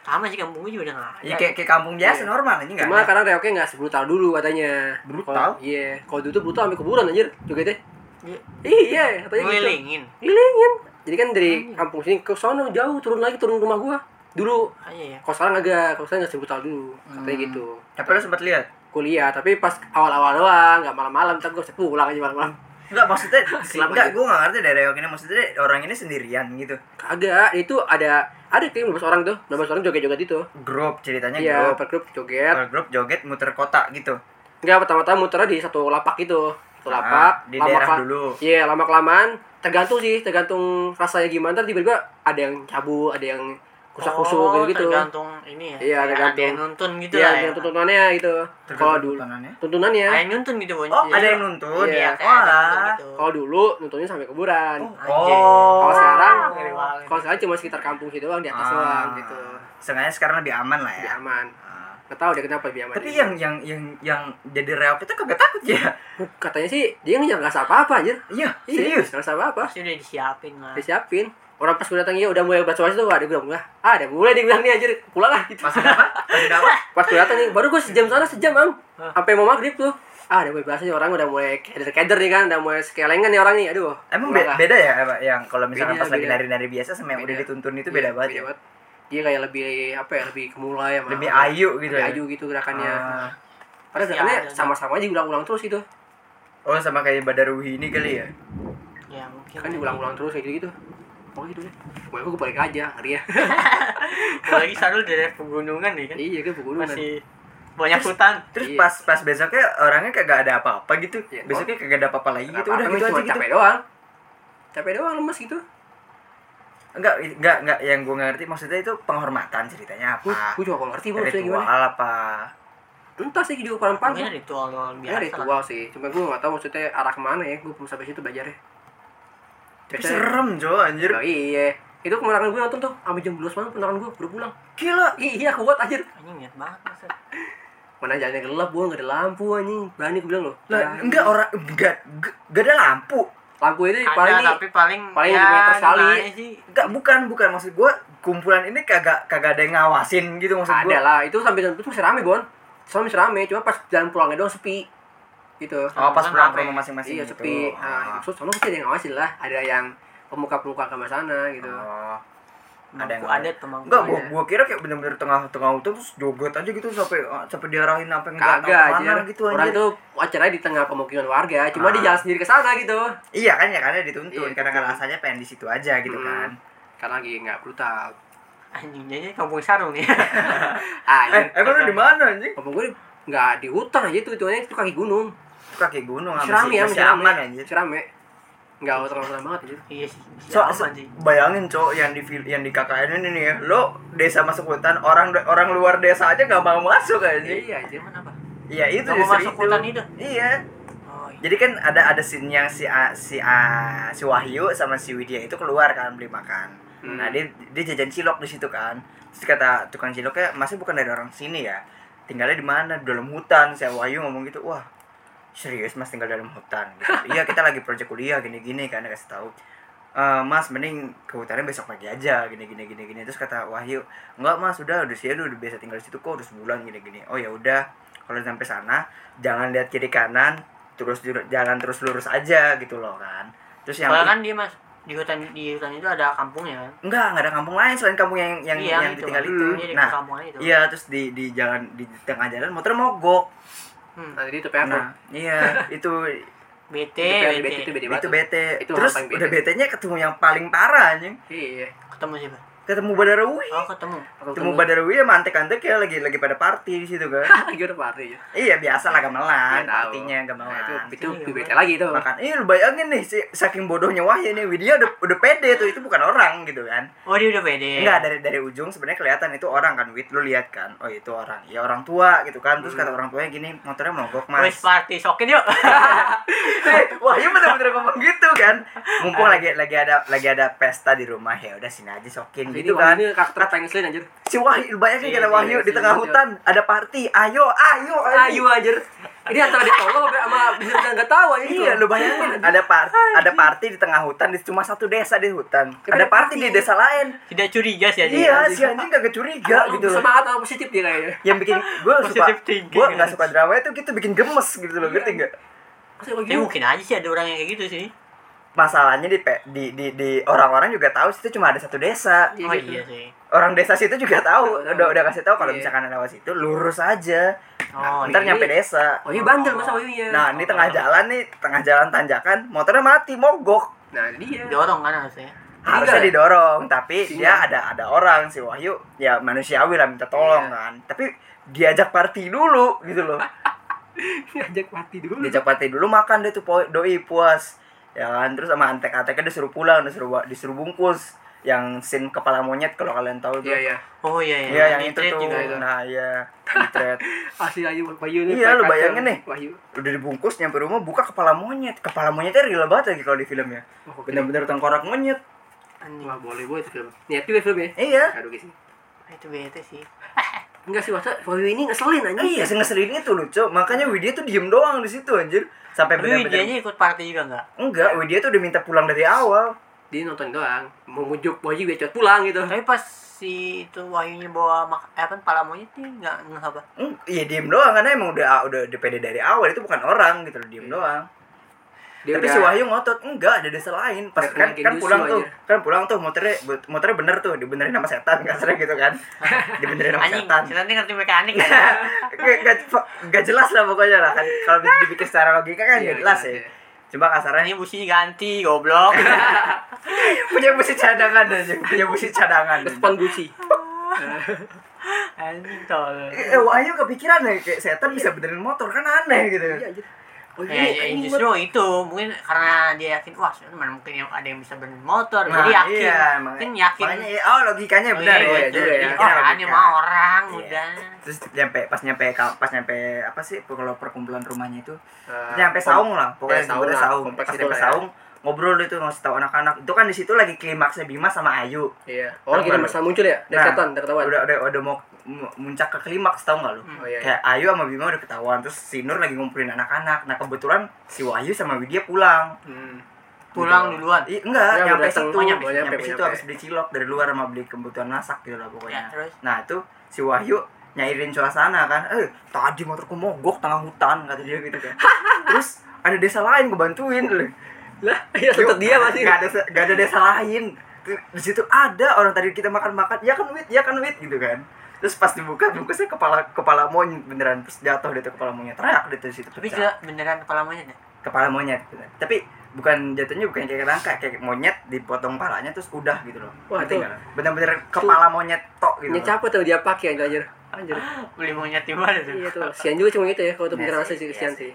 sama sih kampung gue juga udah nggak ada Ya kayak, kayak kampung biasa Iya. normal aja nggak Cuma ada. karena reoknya nggak sebrutal dulu katanya. Brutal? Iya. Kalau dulu tuh brutal sampai kuburan anjir jogetnya. Iya. Iya, katanya gitu. ngelilingin Ngelilingin. Jadi kan dari kampung sini ke sono jauh turun lagi turun rumah gua. Dulu aja ya kalau sekarang agak kalau sekarang nggak sebrutal dulu katanya Hmm. gitu. Tapi lo sempat lihat? Kuliah tapi pas awal-awal doang nggak malam-malam tapi gua bisa pulang aja malam-malam. Enggak maksudnya *laughs* Kelam enggak gue nggak ngerti dari reok ini maksudnya orang ini sendirian gitu. Kagak, itu ada ada kayak 15 orang tuh, 15 orang joget-joget itu. Grup ceritanya Iya, grup. per grup joget. Per grup joget muter kota gitu. Enggak, pertama-tama muternya di satu lapak gitu. Satu Ah, lapak. di daerah kela- dulu. Iya, lama kelamaan tergantung sih, tergantung rasanya gimana. Tiba-tiba ada yang cabut, ada yang kusak-kusuk Oh, gitu gitu tergantung ini ya. Iya, tergantung. Ada yang nuntun gitu Iya, lah ya. yang tuntunannya gitu. Kalau dulu tontonannya. tuntunannya. Ada yang nuntun gitu, Bon. Oh, ada yang nuntun. Iya. Iya, Oh, gitu. Kalau dulu nuntunnya sampai kuburan. Anjing. Oh. Kalau sekarang, kalau sekarang cuma sekitar kampung situ doang di atas Ah. doang gitu. Sengaja sekarang lebih aman lah Lebih ya. aman. Ah. Nggak tahu deh kenapa lebih aman. Tapi yang yang yang yang jadi reok itu kagak takut ya? katanya sih dia nggak ngerasa apa-apa anjir. Iya, Iya, serius. nggak ngerasa apa-apa. Pasti udah disiapin lah. Disiapin. Orang pas gue datang iya udah mulai baca tuh, ada gue bilang, "Wah, ah, ada mulai dia bilang nih anjir, pulang lah gitu. Masih apa? *laughs* Masih apa? Pas gue datang nih, baru gue sejam sana sejam bang, sampai mau maghrib tuh. Ah, udah mulai berasa nih orang udah mulai keder-keder nih kan, udah mulai sekelengan nih orang nih, aduh. Emang be- beda ya apa yang kalau misalnya Beda, pas lagi nari-nari biasa sama yang udah dituntun itu Iya, beda banget ya? Dia kayak lebih apa ya, lebih kemulai sama Lebih ayu gitu lebih ya? ayu gitu gerakannya. Ah. Padahal gerakannya ada, sama-sama aja ulang-ulang terus gitu. Oh sama kayak Badaruhi ini kali ya? Ya, mungkin. Kan diulang-ulang terus kayak gitu. Pokoknya gitu deh. Pokoknya gue balik aja, ngeri ya. *laughs* Apalagi Sarul dari pegunungan nih kan. iya, kan pegunungan. Masih banyak hutan. Terus Iya. pas pas besoknya orangnya kagak ada apa-apa gitu. Iya, Besoknya kagak ada apa-apa lagi gitu. Udah gitu aja gitu. capek doang. Capek doang lemes gitu. Enggak, enggak, enggak yang gue ngerti maksudnya itu penghormatan ceritanya apa? gue juga gak ngerti bang maksudnya gimana. Ritual apa? Entah sih juga kurang paham. Mungkin ritual Ya biasa. lah. ritual sih, cuma gue gak tahu maksudnya arah ke mana ya, gue belum sampai situ belajarnya. Tapi serem Jo anjir. Oh, iya, itu kemenangan gue nonton tuh, sampai jam 12 malam kemenangan gue, udah pulang. Gila. Iya, kuat anjir. Anjing niat banget masa. *laughs* Mana jalannya gelap, gue gak ada lampu anjing. Berani gue bilang loh. Lah, enggak orang enggak enggak enggak ada lampu. Lampu itu Ada paling tapi paling paling ya, meter sekali. Enggak, bukan, bukan maksud gua kumpulan ini kagak kagak ada yang ngawasin gitu maksud ada gua. lah, itu sampai jam itu masih rame, Bon. Sampai masih rame, cuma pas jalan pulangnya doang sepi. Gitu. Oh, pas pulang ke rumah masing-masing iya, gitu. sepi. Nah, Oh. sama pasti ada yang ngawasin lah, ada yang pemuka-pemuka ke sana gitu. Oh. Ada Ada yang adat pemangku Enggak, gua, gua kira kayak bener-bener tengah-tengah hutan terus joget aja gitu sampai sampai diarahin sampai enggak tahu Kagak ke mana aja. gitu Orang itu acaranya di tengah pemukiman warga, cuma Ah. dia jalan sendiri ke sana gitu. Iya kan ya karena dituntun Iya, karena kan rasanya pengen di situ aja gitu Hmm. kan. Karena lagi nggak brutal. Anjing jadi kampung sarung nih. *laughs* Ah, Eh, iya. emang lu di mana anjing? Kampung gue nggak di hutan aja itu, itu itu kaki gunung. Kaki gunung rame ya, masih aman anjir. Masih rame. Nggak hutan-hutan banget aja. iya sih. So, bayangin cowok yang di yang di KKN ini nih ya, lo desa masuk hutan, orang orang luar desa aja nggak mau masuk aja. Iya aja. Cuman apa? Iya itu mau masuk itu. hutan itu? Iya. Oh, iya. Jadi kan ada ada scene yang si A, si A, si Wahyu sama si Widya itu keluar kan beli makan. Hmm. Nah dia dia jajan cilok di situ kan. Terus kata tukang ciloknya masih bukan dari orang sini ya. Tinggalnya di mana? Di dalam hutan. Si Wahyu ngomong gitu. Wah serius mas tinggal dalam hutan. Gitu. *laughs* iya kita lagi proyek kuliah gini-gini kan kasih tahu. "Eh, mas mending ke hutannya besok pagi aja gini gini gini gini terus kata Wahyu enggak mas udah udah sih udah biasa tinggal di situ kok udah sebulan gini gini oh ya udah kalau sampai sana jangan lihat kiri kanan terus jalan terus lurus aja gitu loh kan terus yang Soalnya kan dia mas di hutan di hutan itu ada kampungnya kan. enggak enggak ada kampung lain selain kampung yang yang Iya, yang itu. ditinggal Hmm, itu Dia di nah kampungan itu. iya terus di di jalan di tengah jalan motor mogok Hmm. Nah, jadi itu PR nah iya *laughs* itu BT, Itu BT. BT, itu BT. itu bete Itu terus udah bete. bete nya ketemu yang paling parah anjing Iya. Ketemu siapa? Ketemu Badarwi Oh, ketemu. ketemu Badarwi ya mantek-antek ya lagi lagi pada party di situ kan *laughs* Gimana party ya? iya biasa lah gamelan Iya, tahu. partinya Nah, gamelan itu itu Iya, itu bete lagi itu. makan iya lu bayangin nih si, saking bodohnya Wahyu nih Widya udah udah pede tuh itu bukan orang gitu kan Oh, dia udah pede. enggak dari dari ujung sebenarnya kelihatan itu orang kan Wid lu lihat kan oh itu orang ya orang tua gitu kan terus Hmm. kata orang tuanya gini motornya mogok Wes mas party sokin yuk. *laughs* Eh, Wahyu bener-bener ngomong gitu kan mumpung lagi lagi ada lagi ada pesta di rumah ya udah sini aja sokin Gitu kan ini karakter pengen anjir. si Wahyu bayangin Iya, kata iya, Wahyu iya, di tengah iya. hutan ada party ayo ayo Ayo anjir. Ini antara dia tolong apa sama bener enggak tahu aja gitu. Iya, lu bayangin ada par ada party di tengah hutan, di cuma satu desa di hutan. Ada party party. di desa lain. Tidak curiga sih aja. Iya, si anjing kagak curiga gitu loh. Semangat sama positif dia kayaknya. Yang bikin gue suka gue nggak suka drama itu gitu bikin gemes gitu loh, Iya. ngerti nggak? Tapi gitu? mungkin aja sih ada orang yang kayak gitu sih. Masalahnya di di di, di orang-orang juga tahu situ cuma ada satu desa. Iya Oh gitu. iya sih. Orang desa situ juga tahu, Tahu. udah udah kasih tahu kalau Iya. misalkan lewat situ lurus aja. Oh, Ntar iya. nyampe desa. Oh iya bandel masa Wahyunya. Nah, ini tengah jalan nih, tengah jalan tanjakan, motornya mati, mogok. Nah, dia. dorong kan harusnya. harusnya ya? didorong tapi Tinggal. dia ada ada orang si Wahyu ya manusiawi lah minta tolong Iya. kan tapi diajak party dulu gitu loh *laughs* Diajak mati dulu. diajak party dulu makan deh tuh doi puas ya kan terus sama antek-anteknya disuruh pulang disuruh disuruh bungkus yang scene kepala monyet kalau kalian tahu tuh. Iya iya. oh iya iya Iya, yang itu tuh. juga itu. Nah, iya. Di *laughs* thread. Asli Wahyu Wahyu nih. Iya, lu bayangin kacang. nih. Wahyu. Udah dibungkus nyampe rumah buka kepala monyet. Kepala monyetnya real banget lagi kalau di filmnya. Oh, Bener-bener tengkorak monyet. Anjing. Wah, boleh boleh itu film. Niat juga filmnya. Iya. Aduh guys. itu bete sih *laughs* Enggak sih, masa Wahyu ini ngeselin anjing. iya, ngeselin itu lucu. Makanya Widya tuh diem doang di situ anjir. Sampai bener-bener Widyanya ikut party juga nggak Enggak, Widya tuh udah minta pulang dari awal. Dia nonton doang, mau mujuk Wahyu biar cepet pulang gitu. tapi pas si itu Wahyunya bawa mak eh, apa pala monyet nih nggak nggak apa Hmm, iya diem doang karena emang udah udah udah pede dari awal itu bukan orang gitu loh diem Iya. doang. Dia Tapi udah- si Wahyu ngotot enggak ada desa lain. Pas kan kan pulang tuh, aja. kan pulang tuh motornya motornya bener tuh dibenerin sama setan kasarnya gitu kan. *laughs* dibenerin sama anjing setan. setan ini ngerti mekanik Iya. kan *laughs* Gak, jelas lah pokoknya lah kan kalau dibikin secara logika kan Iya, gak jelas iya, ya. iya. Cuma kasarnya ini businya ganti goblok *laughs* punya busi cadangan aja, punya busi cadangan. Depan Gucci. anjing tolol Eh, Wahyu kepikiran ya kayak setan bisa benerin motor kan aneh gitu. Iya anjir. Oh, Ya, ya, justru itu mungkin karena dia yakin wah sebenarnya mana mungkin yang ada yang bisa benerin motor Nah, jadi yakin iya, mungkin yakin makanya, iya, oh logikanya Oh, benar iya, ya. iya, Jadi iya. logikanya orang logika. mah orang Iya. udah Terus nyampe pas nyampe pas nyampe apa sih kalau perkumpulan rumahnya itu Eh, nyampe saung lah pokoknya ya, saung lah, saung pas itu nyampe ya. saung ngobrol tuh ngasih tahu anak-anak itu kan di situ lagi klimaksnya Bima sama Ayu Iya. Oh, lagi ada masalah muncul ya? Dari nah, setan, udah udah udah udah mau muncak ke klimaks tau gak lu Oh iya. iya. kayak Ayu sama Bima udah ketahuan terus si Nur lagi ngumpulin anak-anak nah kebetulan si Wahyu sama Widya pulang Hmm. pulang Gitu. duluan Iya, enggak, Ya, nyampe situ, Oh, nyampe, nyampe, nyampe, situ habis beli cilok dari luar sama beli kebutuhan masak gitu lah pokoknya. Ya, terus? Nah, itu si Wahyu nyairin suasana kan. Eh, tadi motorku mogok tengah hutan kata dia gitu kan. *laughs* Terus ada desa lain gue bantuin. Lah, iya tetap dia masih. Gak ada gak ada desa lain. Di situ ada orang tadi kita makan-makan, ya kan wit, ya kan wit gitu kan. Terus pas dibuka bungkusnya kepala kepala monyet beneran terus jatuh deh tuh kepala monyet teriak deh tuh di situ tapi juga beneran kepala monyet ya kepala monyet tapi bukan jatuhnya bukan kayak rangka kayak monyet dipotong palanya terus udah gitu loh Wah, itu- bener-bener kepala monyet tok gitu capek tuh dia pakai anjir. Anjir. *laughs* beli monyet di mana tuh Iya tuh. Sian juga cuma itu ya kalau tuh Iya beneran sih, asli sih iya Sian sih.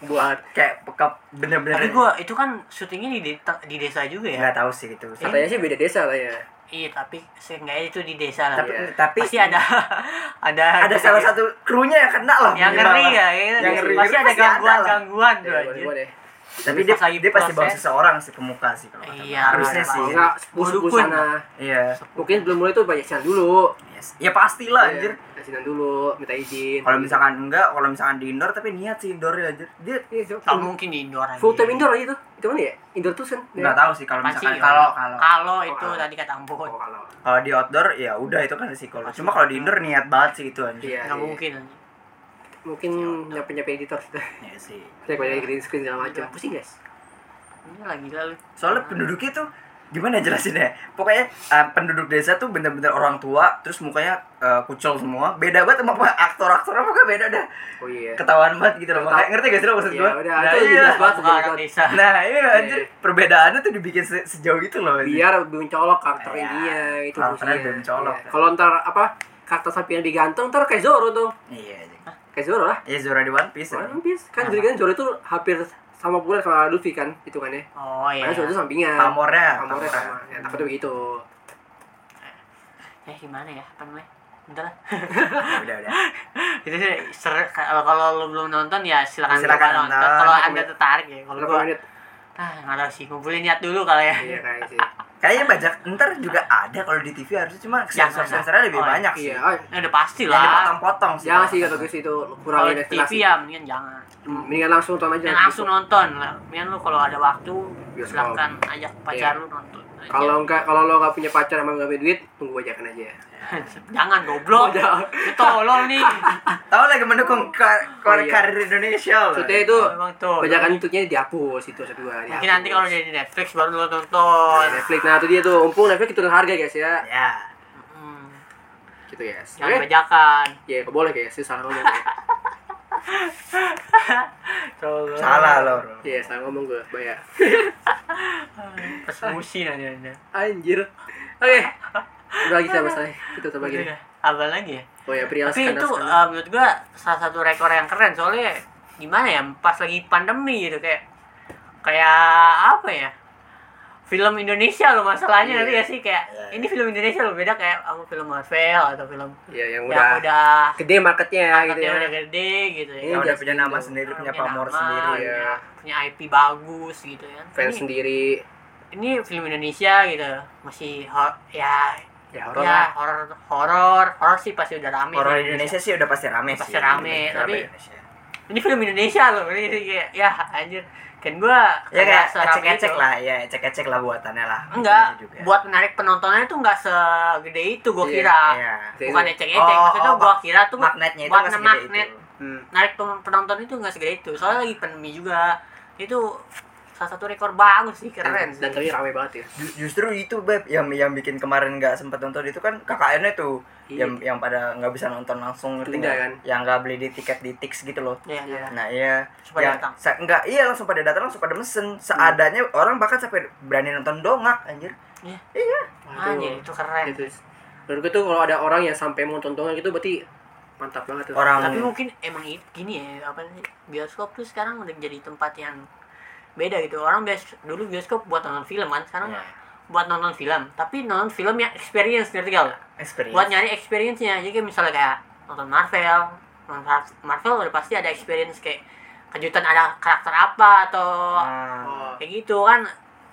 Buat kayak peka- bener-bener tapi gua itu kan syutingnya di de- di desa juga ya nggak tahu sih gitu katanya sih beda desa lah ya. iya tapi seenggaknya itu di desa lah tapi Iya. tapi pasti ada *laughs* ada ada salah satu krunya yang kena lah yang ngeri ya gitu. yang ngeri pasti ada gangguan gangguan tuh Ya, boleh boleh. tapi dia lagi dia pasti bawa proses. seseorang sih ke muka sih kalau kata Iya, harusnya ada sih enggak, sepuluh Dukun. sana. iya Mungkin belum mulai tuh banyak dulu. Yes. ya pastilah Iya, anjir Sian dulu, minta izin. kalau misalkan enggak kalau misalkan di indoor tapi niat sih indoor ya anjir dia Iya, itu nggak mungkin di indoor aja full time indoor aja tuh. Itu mana ya? Indoor tuh kan. nggak tahu sih kalau Pasti misalkan iya. kalau kalau kalau itu kalau. tadi kata Ampun Oh, kalau. Kalau di outdoor ya udah itu kan risiko. Cuma kalau di indoor niat banget sih itu anjir. Iya. nggak iya. mungkin anjir. Mungkin nyampe-nyampe editor gitu. Iya sih. Saya banyak green screen segala macam. Pusing guys. ini lagi lalu Soalnya penduduknya tuh gimana jelasinnya? Pokoknya uh, penduduk desa tuh bener-bener orang tua, terus mukanya uh, kucel semua. Beda banget sama aktor-aktor apa gak beda dah. Oh iya. Ketahuan banget gitu loh. Makanya ngerti gak sih lo maksud Iya, gua? udah, nah, itu iya. banget. bukan orang desa Nah, iya anjir. Iya. Perbedaannya tuh dibikin se- sejauh itu loh. anjir. Biar lebih mencolok karakter Iya. dia itu Karakternya lebih mencolok. Iya. Kalau ntar apa karakter sapi yang digantung ntar kayak Zoro tuh. Iya. Kayak Zoro lah. Iya Zora di One Piece. One. Piece kan jadi kan Zoro itu hampir sama pula sama Luffy kan hitungannya. oh iya Karena itu sampingan. Pamornya, Pamornya pamornya. sama. Ya takutnya begitu. ya gimana ya apa namanya bentar lah. *laughs* Udah udah. itu sih seru kalau kalau lu belum nonton ya silakan Silakan nonton nonton. kalau anda tertarik ya kalau gua ah nggak tahu sih ngumpulin niat dulu kali ya Iya kayak sih. Kayaknya banyak ntar juga ada kalau di TV harusnya cuma Jangan sensor-sensornya lebih. Oh, banyak sih. Iya. oh, ya udah pasti lah dipotong-potong sih. Jangan kalau sih kata gue sih itu kalau kurangin di. TV ya mendingan jangan Mendingan langsung nonton aja. dan langsung nonton lah mendingan lu kalau ada waktu silahkan ajak pacar Iya. lu nonton aja. Kalau enggak kalau lo nggak punya pacar emang nggak punya duit, tunggu ajakan aja. *laughs* jangan goblok tolol nih *laughs* Tahu lagi mendukung kar Oh, iya. karir Indonesia. Maksudnya itu bajakan YouTube-nya dihapus itu satu dua. mungkin nanti kalau udah di Netflix baru lu nonton Netflix nah itu dia tuh mumpung Netflix itu harga guys ya. Ya. Hmm, Gitu guys. jangan Oke? bajakan Ya, boleh guys, salah ngomong. ya. *laughs* Salah loh. Iya, salah ngomong gue, bayar. *laughs* pas aja anda Anjir. Oke. Udah lagi sama saya. Kita coba lagi. Apa lagi ya Oh ya, pria tapi itu uh, menurut gua salah satu rekor yang keren soalnya gimana ya pas lagi pandemi gitu kayak kayak apa ya film Indonesia loh masalahnya Iya. nanti ya sih kayak Iya, iya. ini film Indonesia loh beda kayak sama film Marvel atau film Iya, yang yang udah udah gede marketnya gitu angkatnya ya. udah gede gitu ya yang udah punya gitu. nama sendiri punya Punya pamor nama, sendiri ya. punya, punya IP bagus gitu ya Fans ini, sendiri. ini film Indonesia gitu masih hor- ya Ya horor ya horor horor horor sih pasti udah rame horor di Indonesia sih udah pasti rame Pasti sih rame, Drama tapi- Indonesia. ini film Indonesia loh ini kayak ya anjir kan gua ya kayak ecek-ecek itu. lah ya ecek-ecek lah buatannya lah enggak Gitu juga. buat menarik penontonnya tuh enggak segede itu gua Iya, kira Iya. bukan ecek-ecek Oh, maksudnya oh, gua kira tuh magnetnya itu segede magnet itu. Hmm. narik penonton itu nggak segede itu soalnya lagi pandemi juga itu salah satu rekor bagus sih keren Dan sih. tapi rame banget ya. Ju- justru itu beb yang yang bikin kemarin nggak sempat nonton itu kan KKN tuh Iya. yang yang pada nggak bisa nonton langsung ngerti nggak kan? yang nggak beli di tiket di tix gitu loh Iya, iya. nah iya yang datang. sa- enggak iya langsung pada datang langsung pada mesen seadanya orang bahkan sampai berani nonton dongak anjir Iya. iya Anjir, itu keren. Itu. Menurut gue tuh kalau ada orang yang sampai mau tonton gitu berarti mantap banget tuh. orang Tapi mungkin emang gini ya, apa sih? Bioskop tuh sekarang udah jadi tempat yang beda gitu. Orang bias dulu bioskop buat nonton film kan, sekarang Iya. buat nonton film. Tapi nonton film yang experience ngerti gak? lo? experience Buat nyari experience-nya. Jadi kayak misalnya kayak nonton Marvel, nonton Mar- Marvel udah pasti ada experience kayak kejutan ada karakter apa atau Ah. Oh, kayak gitu kan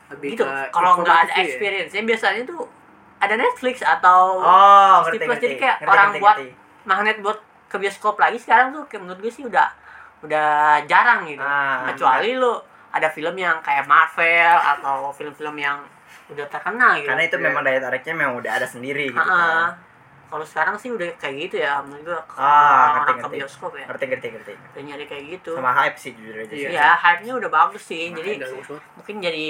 lebih gitu kalau nggak ada experience ya biasanya tuh ada Netflix atau oh ngerti Plus. ngerti jadi kayak Ngerti, orang ngerti, buat ngerti. magnet buat ke bioskop lagi sekarang tuh kayak menurut gue sih udah udah jarang gitu Ah, kecuali lu ada film yang kayak Marvel atau film-film yang udah terkenal gitu. Karena itu Iya. memang daya tariknya memang udah ada sendiri gitu kan. Kalau sekarang sih udah kayak gitu ya menurut gue Ah, orang ngerti, ke ngerti. bioskop ya. Ngerti ngerti ngerti. Udah nyari kayak gitu. Sama hype sih jujur aja Iya. ya hype-nya udah bagus sih Makanya jadi bagus mungkin jadi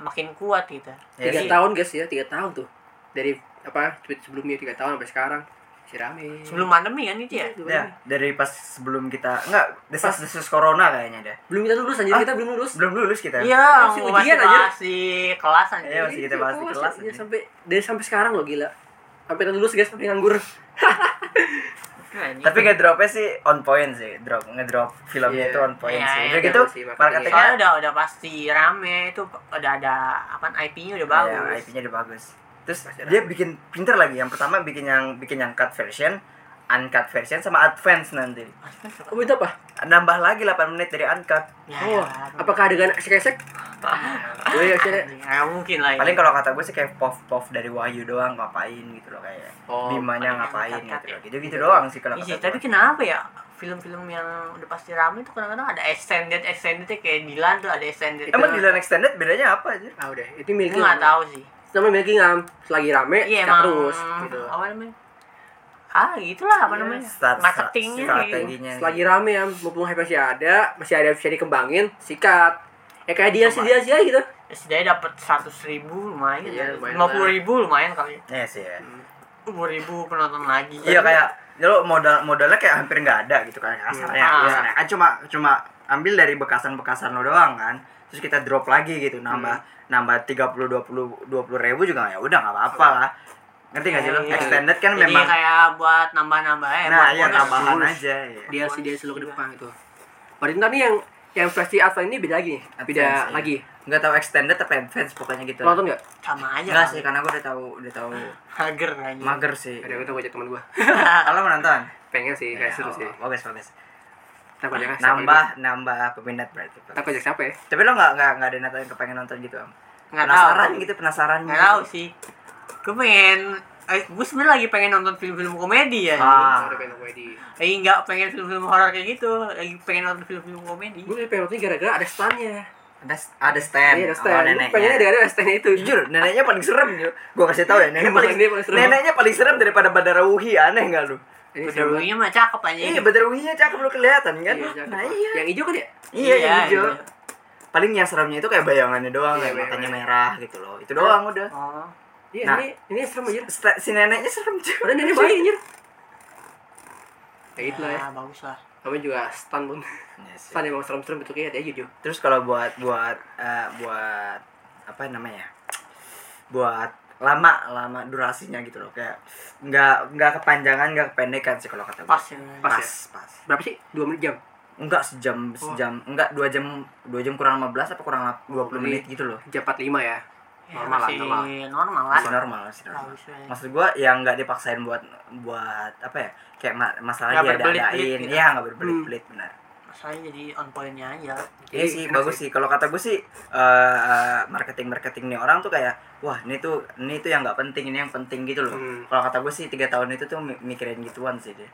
makin kuat gitu. Ya, tiga sih. tahun guys ya tiga tahun tuh. Dari apa tweet sebelumnya tiga tahun sampai sekarang si rame sebelum pandemi kan itu ya Ya, dari pas sebelum kita enggak desas desus corona kayaknya deh. belum kita lulus anjir Ah. kita belum lulus Belum lulus kita. iya Masih masih ujian masih, aja. masih kelas aja Iya, masih kita bahas di Kelas, iya, aja. sampai dari sampai sekarang loh gila sampai lulus guys sampai nganggur Tapi ngedropnya sih on point sih, drop ngedrop filmnya Iya. itu on point Iya, sih. iya, Udah iya, gitu, sih, marketingnya soalnya udah udah pasti rame itu udah ada apa IP-nya udah bagus Iya, IP-nya udah bagus. Terus dia bikin pinter lagi. Yang pertama bikin yang bikin yang cut version, uncut version sama advance nanti. oh itu apa Nambah lagi 8 menit dari uncut. ya, oh ya, apakah adegan esek-esek oh iya nggak mungkin lah ya. Paling kalau kata gue sih kayak pov-pov dari Wahyu doang ngapain gitu loh kayak. Oh, Bimanya ngapain gitu loh. ya. Gitu-gitu doang sih kalau Iya, kata tapi kenapa ya film-film yang udah pasti rame itu kadang-kadang ada extended extendednya kayak Dilan tuh ada extended Emang Dylan Extended bedanya apa aja? ah udah itu milik nggak tahu sih namanya milik ngam selagi rame sikat emang terus gitu apa namanya ah gitulah apa Iya, namanya Strat- marketingnya gitu. strateginya. selagi rame ya mumpung hype masih ada masih ada bisa dikembangin sikat ya kayak dia sih dia sih gitu Ya, setidaknya dapat seratus ribu lumayan Iya, lumayan lima puluh ribu lumayan kali Iya sih ya. lima ribu penonton lagi Iya kayak lo modal modalnya kayak hampir nggak ada gitu kan kasarnya. Ah. Kasarnya. Kan cuma cuma ambil dari bekasan-bekasan lo doang kan. Terus kita drop lagi gitu nambah nambah 30 20 20 ribu juga ya udah nggak apa-apa lah. Ngerti nggak sih lo? Iya. Extended kan jadi memang kayak buat nambah-nambah ya nah buat iya tambahan aja ya. dia sih dia selalu ke depan itu nih yang yang versi advance ini beda lagi nih beda iya. lagi Nggak tahu extended apa advance pokoknya gitu. nonton nggak sama aja Enggak kali. sih karena gue udah tahu udah tahu mager aja mager sih. ada gue baca teman gue Kalau mau nonton? pengen sih kayak seru sih Bagus bagus. Kenapa jangan Nambah nambah peminat berarti. Kenapa ajak siapa ya? Tapi lo nggak nggak nggak ada nonton yang kepengen nonton gitu am? nggak Penasaran tahu gitu penasaran. nggak tahu sih gue pengen eh, gue sebenarnya lagi pengen nonton film-film komedi ya Ah. Komedi. lagi nggak pengen film-film horor kayak gitu lagi pengen nonton film-film komedi Gue pengen nonton gara-gara ada stand-nya. Ada ada stand. Iya, ada Oh, stand. Gue neneknya. pengennya ada ada stand itu. Jujur, neneknya paling serem yo. Gua kasih tahu ya, nenek Emang paling, dia paling serem. neneknya paling serem daripada Badara Wuhi, aneh enggak lu? Banget. Bedawinya mah cakep aja Iya, Badara Wuhinya cakep lu kelihatan kan? Iya, cakep. nah iya. Yang hijau kan ya? Iya, yang Iya, hijau. iya. Paling yang seremnya itu kayak bayangannya doang, Iya, kayak matanya bayangannya. merah gitu loh. Itu doang udah. oh Iya, Nah. ini ini serem aja. Si neneknya serem cuy. Padahal nenek baik anjir. Kayak gitu lah ya. ya bagus lah Kami juga stand pun. Iya *laughs* sih. Stand emang serem-serem bentuknya hati aja Jo. Terus kalau buat buat eh, buat apa namanya? Buat lama lama durasinya gitu loh kayak nggak nggak kepanjangan nggak kependekan sih kalau kata gue pas ya Pas pas, ya? pas. Berapa sih? 2 menit jam. enggak sejam sejam enggak dua jam dua jam kurang 15 apa kurang lap- 20 menit gitu loh Jam 45 ya. Ya, Normal lah, masih normal. normal lah masih normal masih normal Bagus, ya. maksud gua yang nggak dipaksain buat buat apa ya kayak ma masalah Nggak dia berbelit-belit adain gitu. ya nggak berbelit-belit benar masalahnya jadi on pointnya aja Iya sih bagus sih. Kalau kata gue sih eh marketing marketing nih orang tuh kayak wah ini tuh ini tuh yang nggak penting ini yang penting gitu loh. Hmm. Kalau kata gue sih tiga tahun itu tuh mi- mikirin gituan sih dia.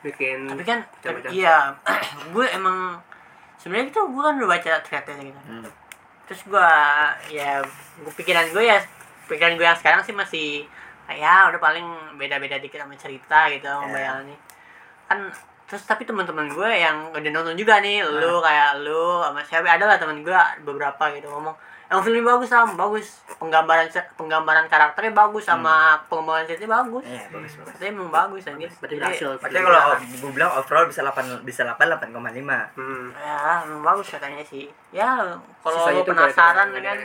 bikin tapi kan tapi iya *clears throat* gue emang sebenarnya itu gue kan udah baca threadnya gitu Hmm. terus gue ya gue pikiran gue ya pikiran gue yang sekarang sih masih ya udah paling beda-beda dikit sama cerita gitu sama Ya. bayangannya kan terus tapi teman-teman gue yang udah nonton juga nih lu kayak lu sama siapa ada lah teman gue beberapa gitu ngomong yang filmnya bagus sam bagus penggambaran penggambaran karakternya bagus sama pengembangan ceritanya bagus Iya bagus bagus. Tapi emang bagus anjir. berarti Jadi, berhasil Makanya kalau gue bilang overall bisa 8 bisa 8 8,5. hmm. Ya, emang bagus katanya sih. Ya, kalau lo penasaran kan,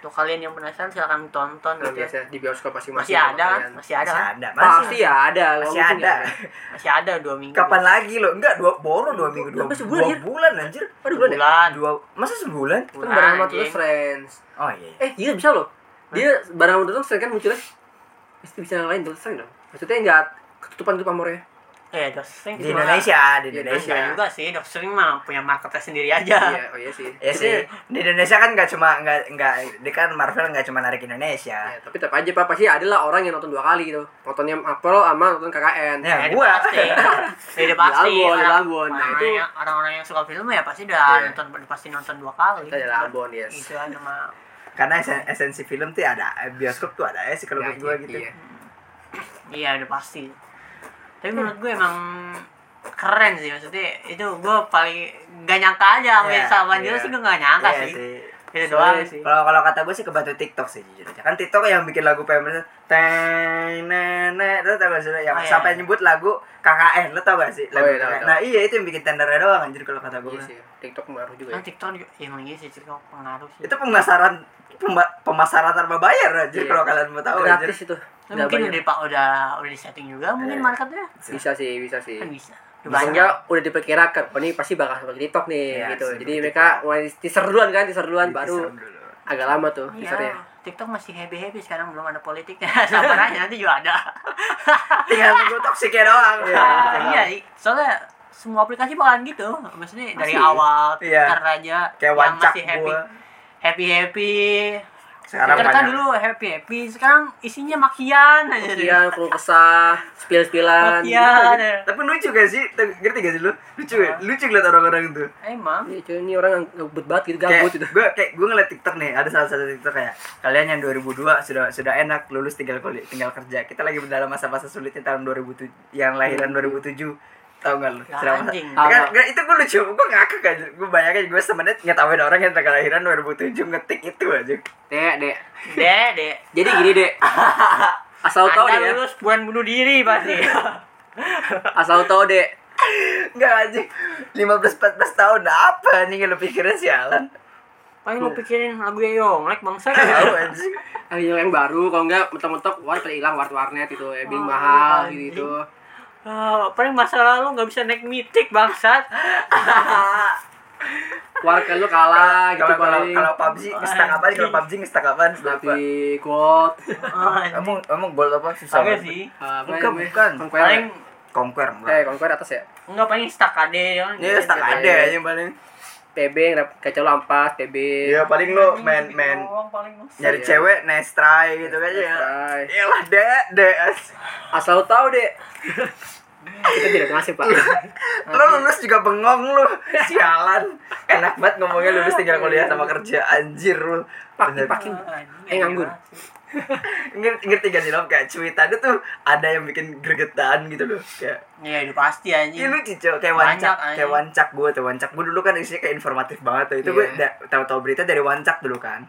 tuh kalian yang penasaran silakan tonton Nah, gitu. ya. di bioskop pasti Masih sama ada kan? Masih ada Masih kan? ada. Pasti ya ada. Masih ada. Masih ada dua minggu. Kapan lagi lo? Enggak, dua boros dua minggu dua, Sampai dua bulan anjir. Dua bulan bulan. Dua masa sebulan? Kan barang sama anjing. Friends. Oh iya. Eh, iya bisa loh. Dia barang sama tuh sering kan munculnya. Pasti bisa yang lain tuh sering dong. Maksudnya nggak ketutupan tuh pamornya. Eh, Doxing Di Indonesia, di Di Indonesia. Indonesia juga sih. Doxing mah punya marketnya sendiri aja. Iya, oh iya sih. Ya Jadi, sih, di Indonesia kan nggak cuma nggak nggak dia kan Marvel nggak cuma narik Indonesia. Ya, tapi tetap aja pak pasti ada lah orang yang nonton dua kali gitu nontonnya April sama nonton KKN Ya, Ya, gua. pasti. *laughs* Ya, pasti. Di Ambon. Nah, orang- itu- orang-orang yang suka film ya pasti udah Iya. nonton pasti nonton dua kali. Kita adalah Ambon, yes. Gitu kan sama Karena esen- esensi film tuh ada bioskop tuh ada ya sih kalau Ya, gua iya, gitu. iya. Iya udah pasti. Tapi menurut gue emang keren sih maksudnya itu gue paling gak nyangka aja sama Iya, yang sama dia iya. sih gue gak nyangka Iya sih. sih. Itu doang sih. Kalau kalau kata gue sih kebantu TikTok sih jujur aja. Kan TikTok yang bikin lagu teng nenek itu tau gak sih yang Oh, iya, sampai iya. nyebut lagu KKN lo tau gak sih? Lagu Oh, iya. Nah iya itu yang bikin tendernya doang anjir kalau kata gue. Iya sih TikTok pengaruh juga Kan ya TikTok juga ya, emang iya sih TikTok pengaruh sih. Itu pemasaran pemasaran tanpa bayar anjir Iya. kalau kalian mau tahu gratis itu Nah, Nggak mungkin udah pak udah udah di setting juga mungkin Iya. marketnya bisa sih bisa sih kan bisa. Banyak. udah diperkirakan oh ini pasti bakal seperti TikTok nih Iya, gitu jadi TikTok. mereka mulai teaser duluan kan teaser duluan Di baru teaser dulu. agak lama tuh Iya, teasernya TikTok masih happy happy sekarang belum ada politiknya. *laughs* Sabar aja nanti juga ada. *laughs* Tinggal nunggu toksiknya doang. Iya. iya, i- soalnya semua aplikasi bakalan gitu. Maksudnya dari awal Iya. Aja Kayak yang masih happy. gua. Happy happy. Sekarang kan banyak. dulu happy happy, sekarang isinya makian aja. Iya, perlu kesah, spill-spillan. Makian. Tapi lucu gak sih? Ngerti gak sih lu? Lucu ya? Lucu ngeliat orang-orang itu. Emang. Iya, cuy, ini orang yang gabut banget gitu, gabut itu. gue kayak gue ngeliat TikTok nih, ada salah satu TikTok kayak kalian yang 2002 sudah sudah enak lulus tinggal kuliah, tinggal kerja. Kita lagi dalam masa-masa sulitnya tahun 2007 yang lahiran 2007. Tahu gak lu? Ya, masa- anjing. Kan, kan, itu gue lucu, gue ngakak aja. Gue bayangin gue semenit ngetawain orang yang tanggal lahiran 2007 ngetik itu aja. Dek, dek. Dek, dek. Jadi gini, dek. *laughs* Asal Anda deh ya. lulus bukan bunuh diri pasti. *laughs* Asal tahu dek. Enggak aja. 15 14 tahun apa nih yang lu pikirin sialan? Paling lu pikirin lagu Yonglek bangsa. Tahu anjing. Yang yang baru, kalau enggak mentok-mentok pada hilang wart warnet itu, ya bing Oh, mahal anjing. gitu. Oh, paling masa lalu nggak bisa naik mitik bangsat. *laughs* Warga lu kalah gitu Kalau kalau PUBG ngestak apa nih? Kalau PUBG ngestak? Lupa. Tapi gold. Oh, Emang emang gold apa susah? Banget. sih. Ah, apa Bukan, bukan. Conquer. Paling Conquer eh conquer atas ya. enggak paling stuck ade ya. Iya, stuck ada aja paling. TB kacau lu ampas, TB. Iya, paling lo main main nyari Iya. cewek nice try gitu kan ya. Iyalah, dek, dek. Asal lu tahu dek. *laughs* Kita tidak masih pak. *laughs* Lo lulus juga bengong lu. Sialan. Enak banget ngomongnya lulus tinggal kuliah sama kerja anjir lu. Pakai pakai. Eh, nganggur. Ngerti, gak sih lo kayak cuitannya tuh ada yang bikin gregetan gitu loh kayak Ya itu pasti Iya anjing. lucu cowok kayak wancak kayak wancak gue tuh wancak gue dulu kan isinya kayak informatif banget tuh itu Iya. gue da- tahu-tahu berita dari wancak dulu kan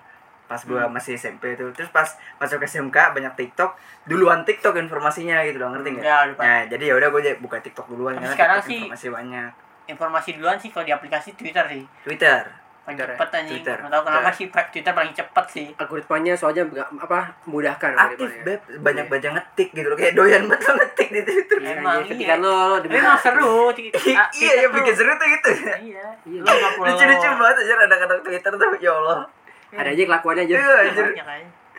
pas gue Hmm. masih SMP tuh terus pas masuk ke SMK banyak TikTok duluan TikTok informasinya gitu loh ngerti nggak? Ya. Nah jadi ya udah gue buka TikTok duluan Tapi karena sekarang TikTok sih- informasi banyak Informasi duluan sih kalau di aplikasi Twitter sih. Twitter Paling Twitter ya? cepet anjing. Twitter. Kenapa sih Pak, Twitter paling cepet sih. Algoritmanya soalnya nggak apa memudahkan. aktif algoritmanya. beb banyak baca ngetik gitu loh kayak doyan banget lo ngetik di Twitter Iya, Emang, iya, ketika iya. lo lo emang seru. *laughs* Iya Twitter yang bikin seru tuh gitu Iya. Iya. Perlu- *laughs* lucu-lucu banget aja anak-anak Twitter tuh ya Allah ada aja kelakuannya aja Iya, anjir.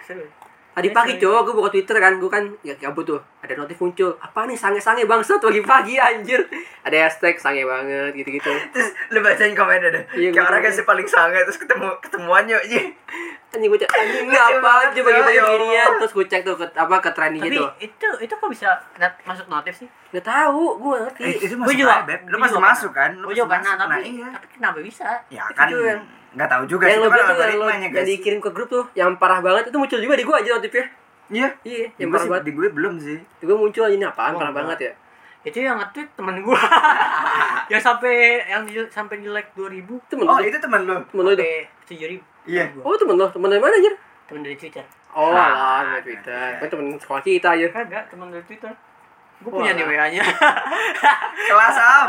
Seru. Tadi pagi cowok gue buka twitter kan gue kan ya gabut tuh ada notif muncul apa nih sange sange bangsat pagi-pagi anjir ada hashtag sange banget gitu gitu *laughs* Terus lu bacain komennya deh. Iya, Kayak orang kasih paling sange terus ketemu ketemuannya aja. anjing gue cek anjing apa aja pagi-pagi ya ginian terus gue cek tuh ke apa ke Tapi gitu itu itu kok bisa masuk notif sih? nggak tahu gue ngerti Eh, itu masuk juga- Beb. Lu juga masuk kan? Lu juga pernah masuk. tapi Nah, iya. tapi kenapa bisa? Ya Itu kan nggak tahu juga yang sih lo itu kan yang lo dikirim ke grup tuh yang parah banget itu muncul juga di gue aja notifnya Iya. iya Yang parah sih banget di gue belum sih. gue muncul aja ini apaan Oh, parah enggak. banget ya Itu yang nge-tweet temen gua. *laughs* yang sampai yang di, sampai di like 2000 temen Oh, lo itu teman lu. temen lo itu sampai 7000. Iya. oh temen lo temen dari mana anjir Temen dari Twitter. oh Ah, alah dari twitter kan temen sekolah kita aja Kagak, temen dari Twitter. Gue punya nih WA-nya. *laughs* Kelas am.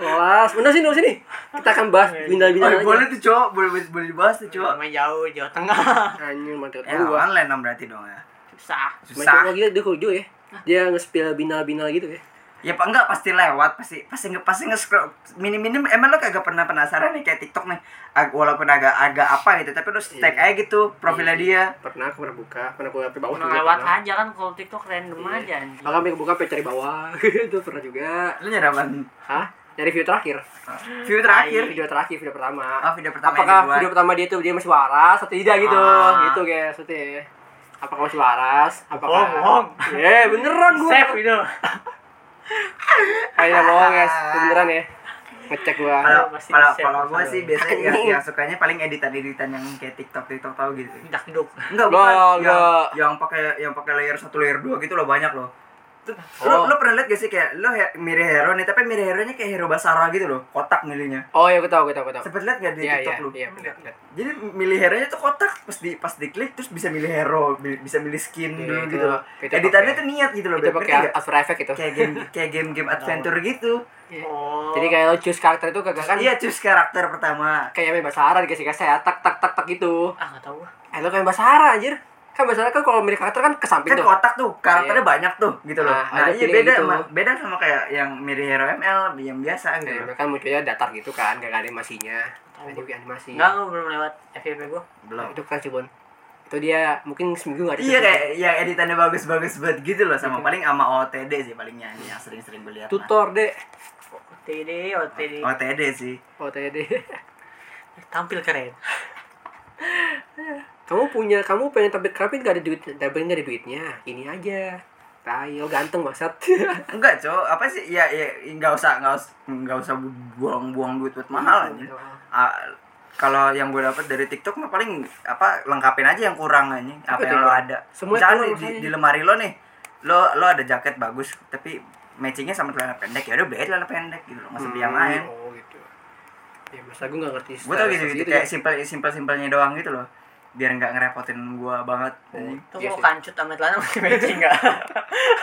kelas bener sini sini kita akan bahas Oh, bina-bina aja boleh tuh, Cok. Boleh boleh dibahas tuh, Cok. Cuma jauh, Jawa Tengah. anjing mantep Ya, gua online berarti dong ya. Susah. Main Susah. cowok gitu dia kudu ya dia nge-spill binal-binal gitu ya Ya pak enggak pasti lewat pasti pasti nge pasti nge scroll minim minim emang lo kagak pernah penasaran nih kayak TikTok nih. Ag- walaupun agak agak apa gitu tapi lo tag Iya. aja gitu profilnya dia. Pernah aku pernah buka pernah buka sampai bawah Cuma juga lewat pernah. aja kan kalau TikTok random Iya. aja anjing. bahkan sampai buka cari bawah. *laughs* Itu pernah juga. Lo nyari apa? Hah? Dari video terakhir. View terakhir? Video terakhir video pertama. Oh video pertama apakah video pertama dia tuh dia masih waras atau tidak gitu? Ah. gitu guys maksudnya. Apakah masih waras? Apakah Bohong, ya beneran gua. Save itu. Kayaknya bohong guys. Beneran ya. Ngecek gua. Kalau kalau kalau pasti. sih biasanya yang, yang sukanya paling editan editan yang kayak TikTok TikTok tau gitu. Dak duk. enggak Lo, bukan yang yang pakai yang pakai layer satu layer dua gitu loh banyak loh Oh. lo, lo pernah lihat gak sih kayak lo he- mirip hero nih tapi mirip hero nya kayak hero basara gitu loh kotak milihnya oh ya aku tahu aku tahu aku tahu sempet lihat gak di iya TikTok iya lu iya bener, bener. Jadi milih hero-nya tuh kotak pas di pas diklik terus bisa milih hero, bi- bisa milih skin Iya, dulu itu- gitu loh. Editannya tuh niat gitu loh, itu pakai nggak? After Effects itu Kayak game kayak game-game *laughs* adventure gitu. Oh. jadi kayak lo choose karakter itu kagak kan Iya, choose karakter pertama. kayak main bahasa Arab dikasih kasih ya tak tak tak tak gitu ah enggak tahu eh lo kayak bahasa Arab anjir kan bahasa Arab kan kalau milih karakter kan ke samping Kan tuh kotak tuh, karakternya banyak tuh gitu loh. Nah, Nah, ada iya beda gitu. sama beda sama kayak yang mirip hero ML yang biasa gitu. Loh. kan munculnya datar gitu kan, gak ada animasinya. Ada animasi. Enggak, gua belum lewat FYP gua. Belum. Itu kan Cibon. Itu dia mungkin seminggu gak ada. Iya kayak yang editannya bagus-bagus banget gitu loh sama paling sama OTD sih paling nyanyi yang sering-sering gue lihat. mah. tutor deh. OTD, OTD. OTD sih. Oh deh. Tampil keren. Kamu punya, kamu pengen tampil keren gak ada duit, dapetin gak ada duitnya. Ini aja. Tayo ganteng maksud. *laughs* Enggak, Cok. Apa sih? Ya ya enggak usah enggak usah enggak usah buang-buang duit buat mahal aja. Ah, kalau yang gue dapat dari TikTok mah paling apa lengkapin aja yang kurang aja apa Apa yang lo ada Semua misalnya di, di lemari lo nih lo lo ada jaket bagus tapi matchingnya sama celana pendek ya udah beli celana pendek gitu lo nggak usah beli yang lain Oh gitu. Ya masa gue gak ngerti. gue tau gitu, gitu ya. kayak simpel simpel simpelnya doang gitu loh biar nggak ngerepotin gue banget Oh. anjing. Tuh Iya mau sih. kancut sama celana masih matching enggak? *laughs*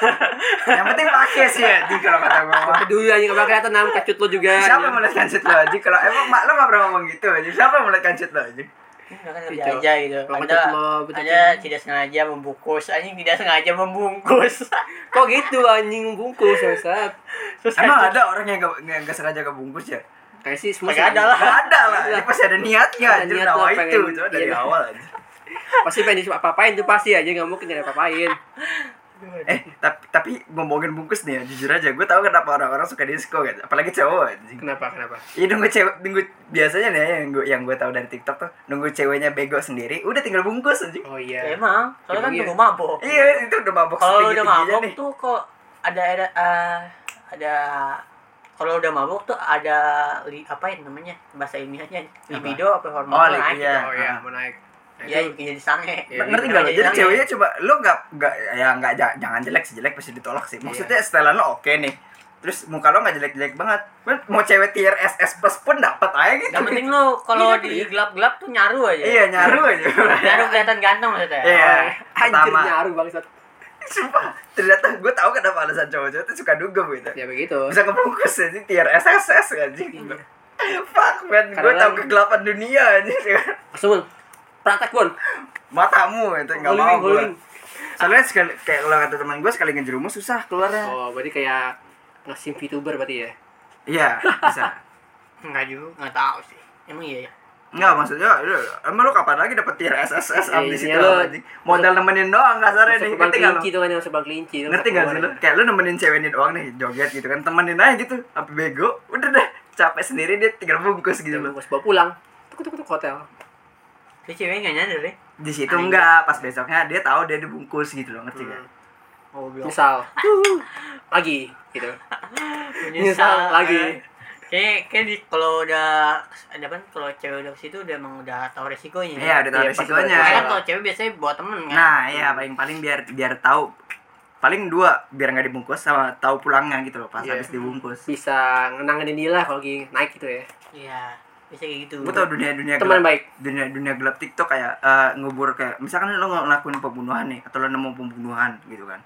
yang penting pakai sih ya di kalau kata gue Gak peduli aja gak bakal kelihatan nam kecut lo juga. siapa yang mau lihat kancut lo aja kalau emang mak lo nggak pernah ngomong gitu aja siapa yang mau lihat kancut lo aja Enggak kan Iya, aja gitu. Ada kancut ada tidak sengaja membungkus. Anjing tidak sengaja membungkus. Kok gitu anjing bungkus bangsat. Terus emang kancut- ada orang yang nggak nggak nggak sengaja kebungkus ya Kayak sih semua ada lah. Ada lah, ini pasti ada niatnya Ada niat lah, itu, pengen- coba dari iya. awal aja. *laughs* Pasti pengen disuruh apa-apain tuh pasti aja gak mungkin gak ada apa-apain. *laughs* Eh, tapi tapi ngomongin bungkus nih ya, jujur aja, gue tau kenapa orang-orang suka disco kan, apalagi cowok anjing. Kenapa? Kenapa? Iya nunggu cewek, nunggu biasanya nih ya, yang gue yang gue tahu dari TikTok tuh nunggu ceweknya bego sendiri, udah tinggal bungkus anjing. Oh Ya, iya. emang, soalnya kan Emang iya. mabok. Iya, itu udah mabok Kalau udah mabok tuh kok ada ada eh, ada kalau udah mabok tuh ada li, apa ya namanya bahasa ilmiahnya libido apa hormon Oh, tuh li- naik iya. Oh iya, mau naik. Nah, ya bikin jadi sange Iya, ngerti iya, nggak lo? jadi ceweknya coba lo nggak nggak ya nggak ja- jangan jelek sih jelek pasti ditolak sih. Maksudnya setelan lo oke nih. Terus muka lo nggak jelek-jelek banget. Kan Mau cewek tier SS plus pun dapat aja gitu. yang penting lu kalau Iya, di iya. gelap-gelap tuh nyaru aja Iya nyaru aja. nyaru kelihatan ganteng maksudnya Iya. Anjir Pertama. nyaru bangsat. Sumpah, ternyata gue tahu kenapa alasan cowok-cowok tuh suka dugem gitu. Ya begitu. Bisa kebungkus aja tier SSS anjing. Fuck man, gue tahu kan- kegelapan dunia anjing. Langsung praktek pun. Matamu itu nggak Holding, mau gue. Soalnya sekali kayak kalau kata teman gue sekali ngejerumus susah keluarnya. Oh, berarti kayak ngesim VTuber berarti ya. Iya, bisa. *laughs* enggak juga enggak tahu sih emang iya ya Enggak maksudnya lu- emang lu kapan lagi dapet tier SSS di iya, situ lu- anjing. Modal nemenin doang kasarnya nih. Ngerti enggak lu? kelinci tuh kan yang masuk bang kelinci tuh. Ngerti gak sih lu? Kayak lu nemenin cewek ini doang nih joget gitu kan. Temenin aja gitu. Sampai bego. Udah deh. Capek sendiri dia tinggal bungkus gitu loh. Gue bawa pulang. Tuk tuk tuk hotel. Tapi cewek nggak nyadar deh. Di situ enggak, pas besoknya dia tahu dia dibungkus gitu loh, ngerti gak? Oh, belum. Misal. lagi gitu. *laughs* Menyesal lagi. Kayak kayak di kalau udah ada kan kalau cewek udah ke situ udah emang udah tahu resikonya. Iya, udah tahu Iya, resikonya. kan kalau cewek biasanya bawa temen kan. Nah, iya paling paling biar biar tahu paling dua biar nggak dibungkus sama tahu pulangnya gitu loh pas Iya. habis dibungkus. Bisa ngenangin dia lah kalau lagi naik gitu ya. Iya, bisa kayak gitu. Gue tau dunia dunia Teman gelap, baik. dunia dunia gelap TikTok kayak eh, ngubur kayak misalkan lo ngelakuin pembunuhan nih atau lo nemu pembunuhan gitu kan.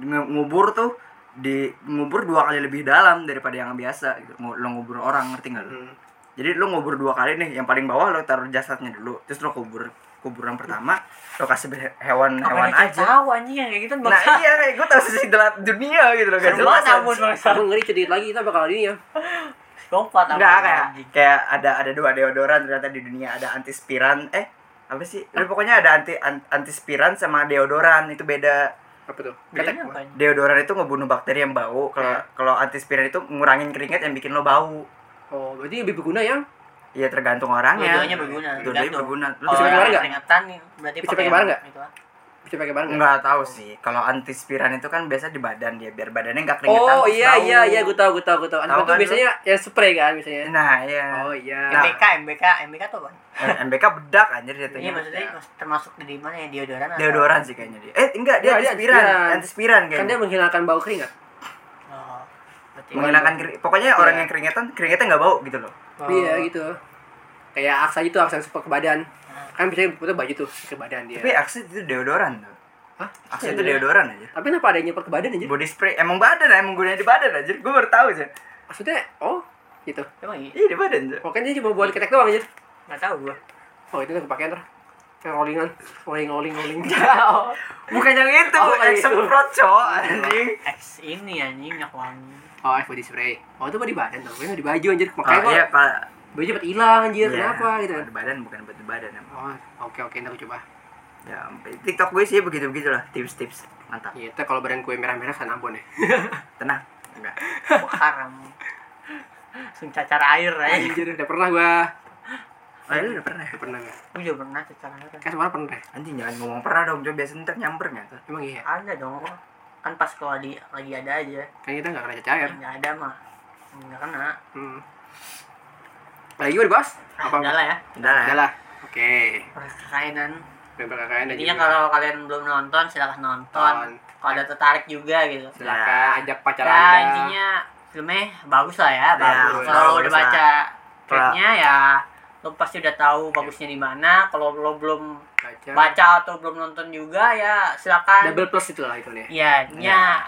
Ngubur tuh di ngubur dua kali lebih dalam daripada yang biasa gitu. Lo ngubur orang ngerti nggak lo? Hmm. Jadi lo ngubur dua kali nih, yang paling bawah lo taruh jasadnya dulu, terus lo kubur kuburan pertama lo kasih he- hewan-hewan Apalagi aja. tahu anjing yang kayak gitu Nah iya kayak gue tau sisi dalam dunia gitu loh gak jelas bangsa. Gue ngeri cerita lagi kita bakal ini ya. Ampun, Enggak kayak kayak ada ada dua deodoran ternyata di dunia ada antispiran eh apa sih? Lu pokoknya ada anti an- antispiran sama deodoran itu beda. Apa tuh? Ketek. apa? Deodoran itu ngebunuh bakteri yang bau. Kalau Iya. kalau antispiran itu ngurangin keringat yang bikin lo bau. Oh, berarti lebih berguna yang Iya tergantung orangnya. Dua-duanya berguna. Dua-duanya berguna. Lu Kalau bisa pakai yang bareng nggak? Peringatan nih berarti Bisa pakai bareng nggak? Gitu. ah. bisa pakai bareng nggak? Enggak tahu sih. Kalau antispiran itu kan biasa di badan dia biar badannya enggak keringetan. Oh iya bau. iya iya gue tahu gue tahu gue tahu. Tahu tuh kan lu? biasanya yang spray kan biasanya. Nah, iya. Oh iya. Nah. MBK, MBK, MBK tuh apa? Eh, MBK bedak anjir Iya jatuhnya. maksudnya mas- termasuk di mana ya deodoran? atau- Deodoran sih kayaknya dia. Eh, enggak, dia dia antispiran. antispiran. Antispiran Kan dia kayaknya. menghilangkan bau keringat. Oh, Menghilangkan kering- pokoknya orang Iya. yang keringetan, keringetnya enggak bau gitu loh. Oh. Iya gitu. Kayak aksa gitu aksa spray ke badan. Kan biasanya putar baju tuh ke badan dia. Tapi Axe itu deodoran tuh. Hah? Axe itu deodoran aja. Tapi kenapa ada yang nyemprot ke badan aja? Body spray emang badan emang gunanya di badan aja. Gue baru tahu aja. Maksudnya oh gitu. Emang iya? Iya di badan tuh. Pokoknya dia cuma buat ketek doang aja. Nggak tahu gua. Oh itu tuh kepake ntar. Yang rollingan, rolling rolling rolling. *laughs* Bukan yang itu, Oh, bukan Axe itu. semprot, cowok anjing. X ini anjing minyak wangi. oh, es body spray. Oh itu body badan tuh. Gue di baju anjir. Oh, Makanya kok iya, Pak. Baju cepet hilang anjir. Iya. Kenapa gitu? Di badan bukan buat di badan emang. Oh, oke oke ntar gue coba. Ya, TikTok gue sih begitu-begitu lah, tips-tips. Mantap. Iya, ntar kalau badan gue merah-merah sana Ambon ya. *laughs* Tenang. Enggak. Wah, haram. Langsung cacar air aja. Anjir, udah pernah gua. Oh, lu udah pernah ya? Udah pernah gak? Gue juga pernah cacar air. Kan semua pernah. ya? Anjing jangan ngomong pernah dong, coba biasa ntar nyamper tuh? Emang iya. Ada dong. Kan pas kalau di lagi ada aja. Kan kita gak kena cacair. Nggak ada mah. Nggak kena. Hmm. Lagi gue dibahas? Apa? Udah lah ya. Udah lah. Udah lah. Oke. Perkainan. Kakaknya dan Intinya kalau kalian belum nonton silahkan nonton. Kalau ada tertarik juga gitu. silakan ajak pacar Ya anda. intinya filmnya bagus lah ya, bagus. bagus, Kalau udah baca triknya ya lo pasti udah tahu bagusnya di mana. Kalau lo belum baca. baca atau belum nonton juga ya silakan. Double plus itu lah itu nih. Ya, intinya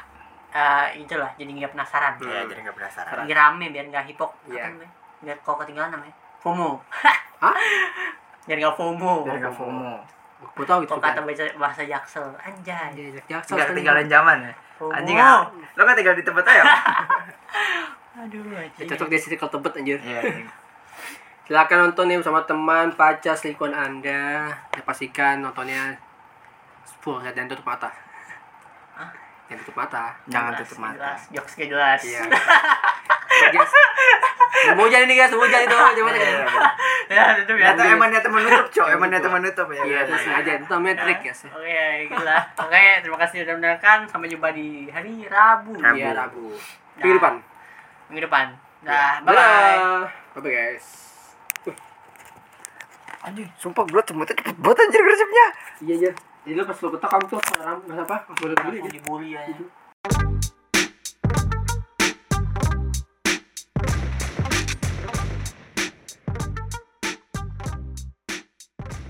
eh, itulah jadi nggak penasaran. Hmm. Ya, jadi nggak penasaran. Lagi rame biar nggak hipok. Iya. Biar kok ketinggalan namanya. FOMO. Hah? *laughs* Biar nggak FOMO. Jadi nggak FOMO. Gue tau gitu Kok kata bahasa, bahasa jaksel anjay. Anjir, jaksel Nggak ketinggalan zaman ya. FOMO. Anjing ah. Lo kan tinggal di tempat aja. *laughs* Aduh, Ya, anjing. cocok di circle tebet anjir. Iya. anjing. Silakan nonton nih sama teman, pacar, selingkuhan anda. Ya, pastikan nontonnya full dan tutup mata. Hah? Yang tutup mata. Jangan Jelas, tutup mata. jelas. Jokes gak jelas. Iya. *laughs* hujan ini guys, mau hujan itu. *laughs* Coba Iya, iya, iya. ya, itu biasa. Atau emang niatnya menutup, *laughs* cok. Emang niatnya menutup ya. Iya, itu sengaja. Itu namanya trik guys. Oke, gila. Oke, terima kasih sudah mendengarkan. Sampai jumpa di hari Rabu. Rabu. Iya, Rabu. Minggu depan. Minggu depan. Dah, Ya. bye-bye. Bye-bye guys. Anjing, sumpah gue cemutnya cepet banget anjir gresepnya. Iya, iya. Jadi lu pas lu ketok kamu tuh rambut apa? Boleh dulu Langsung dibully ya.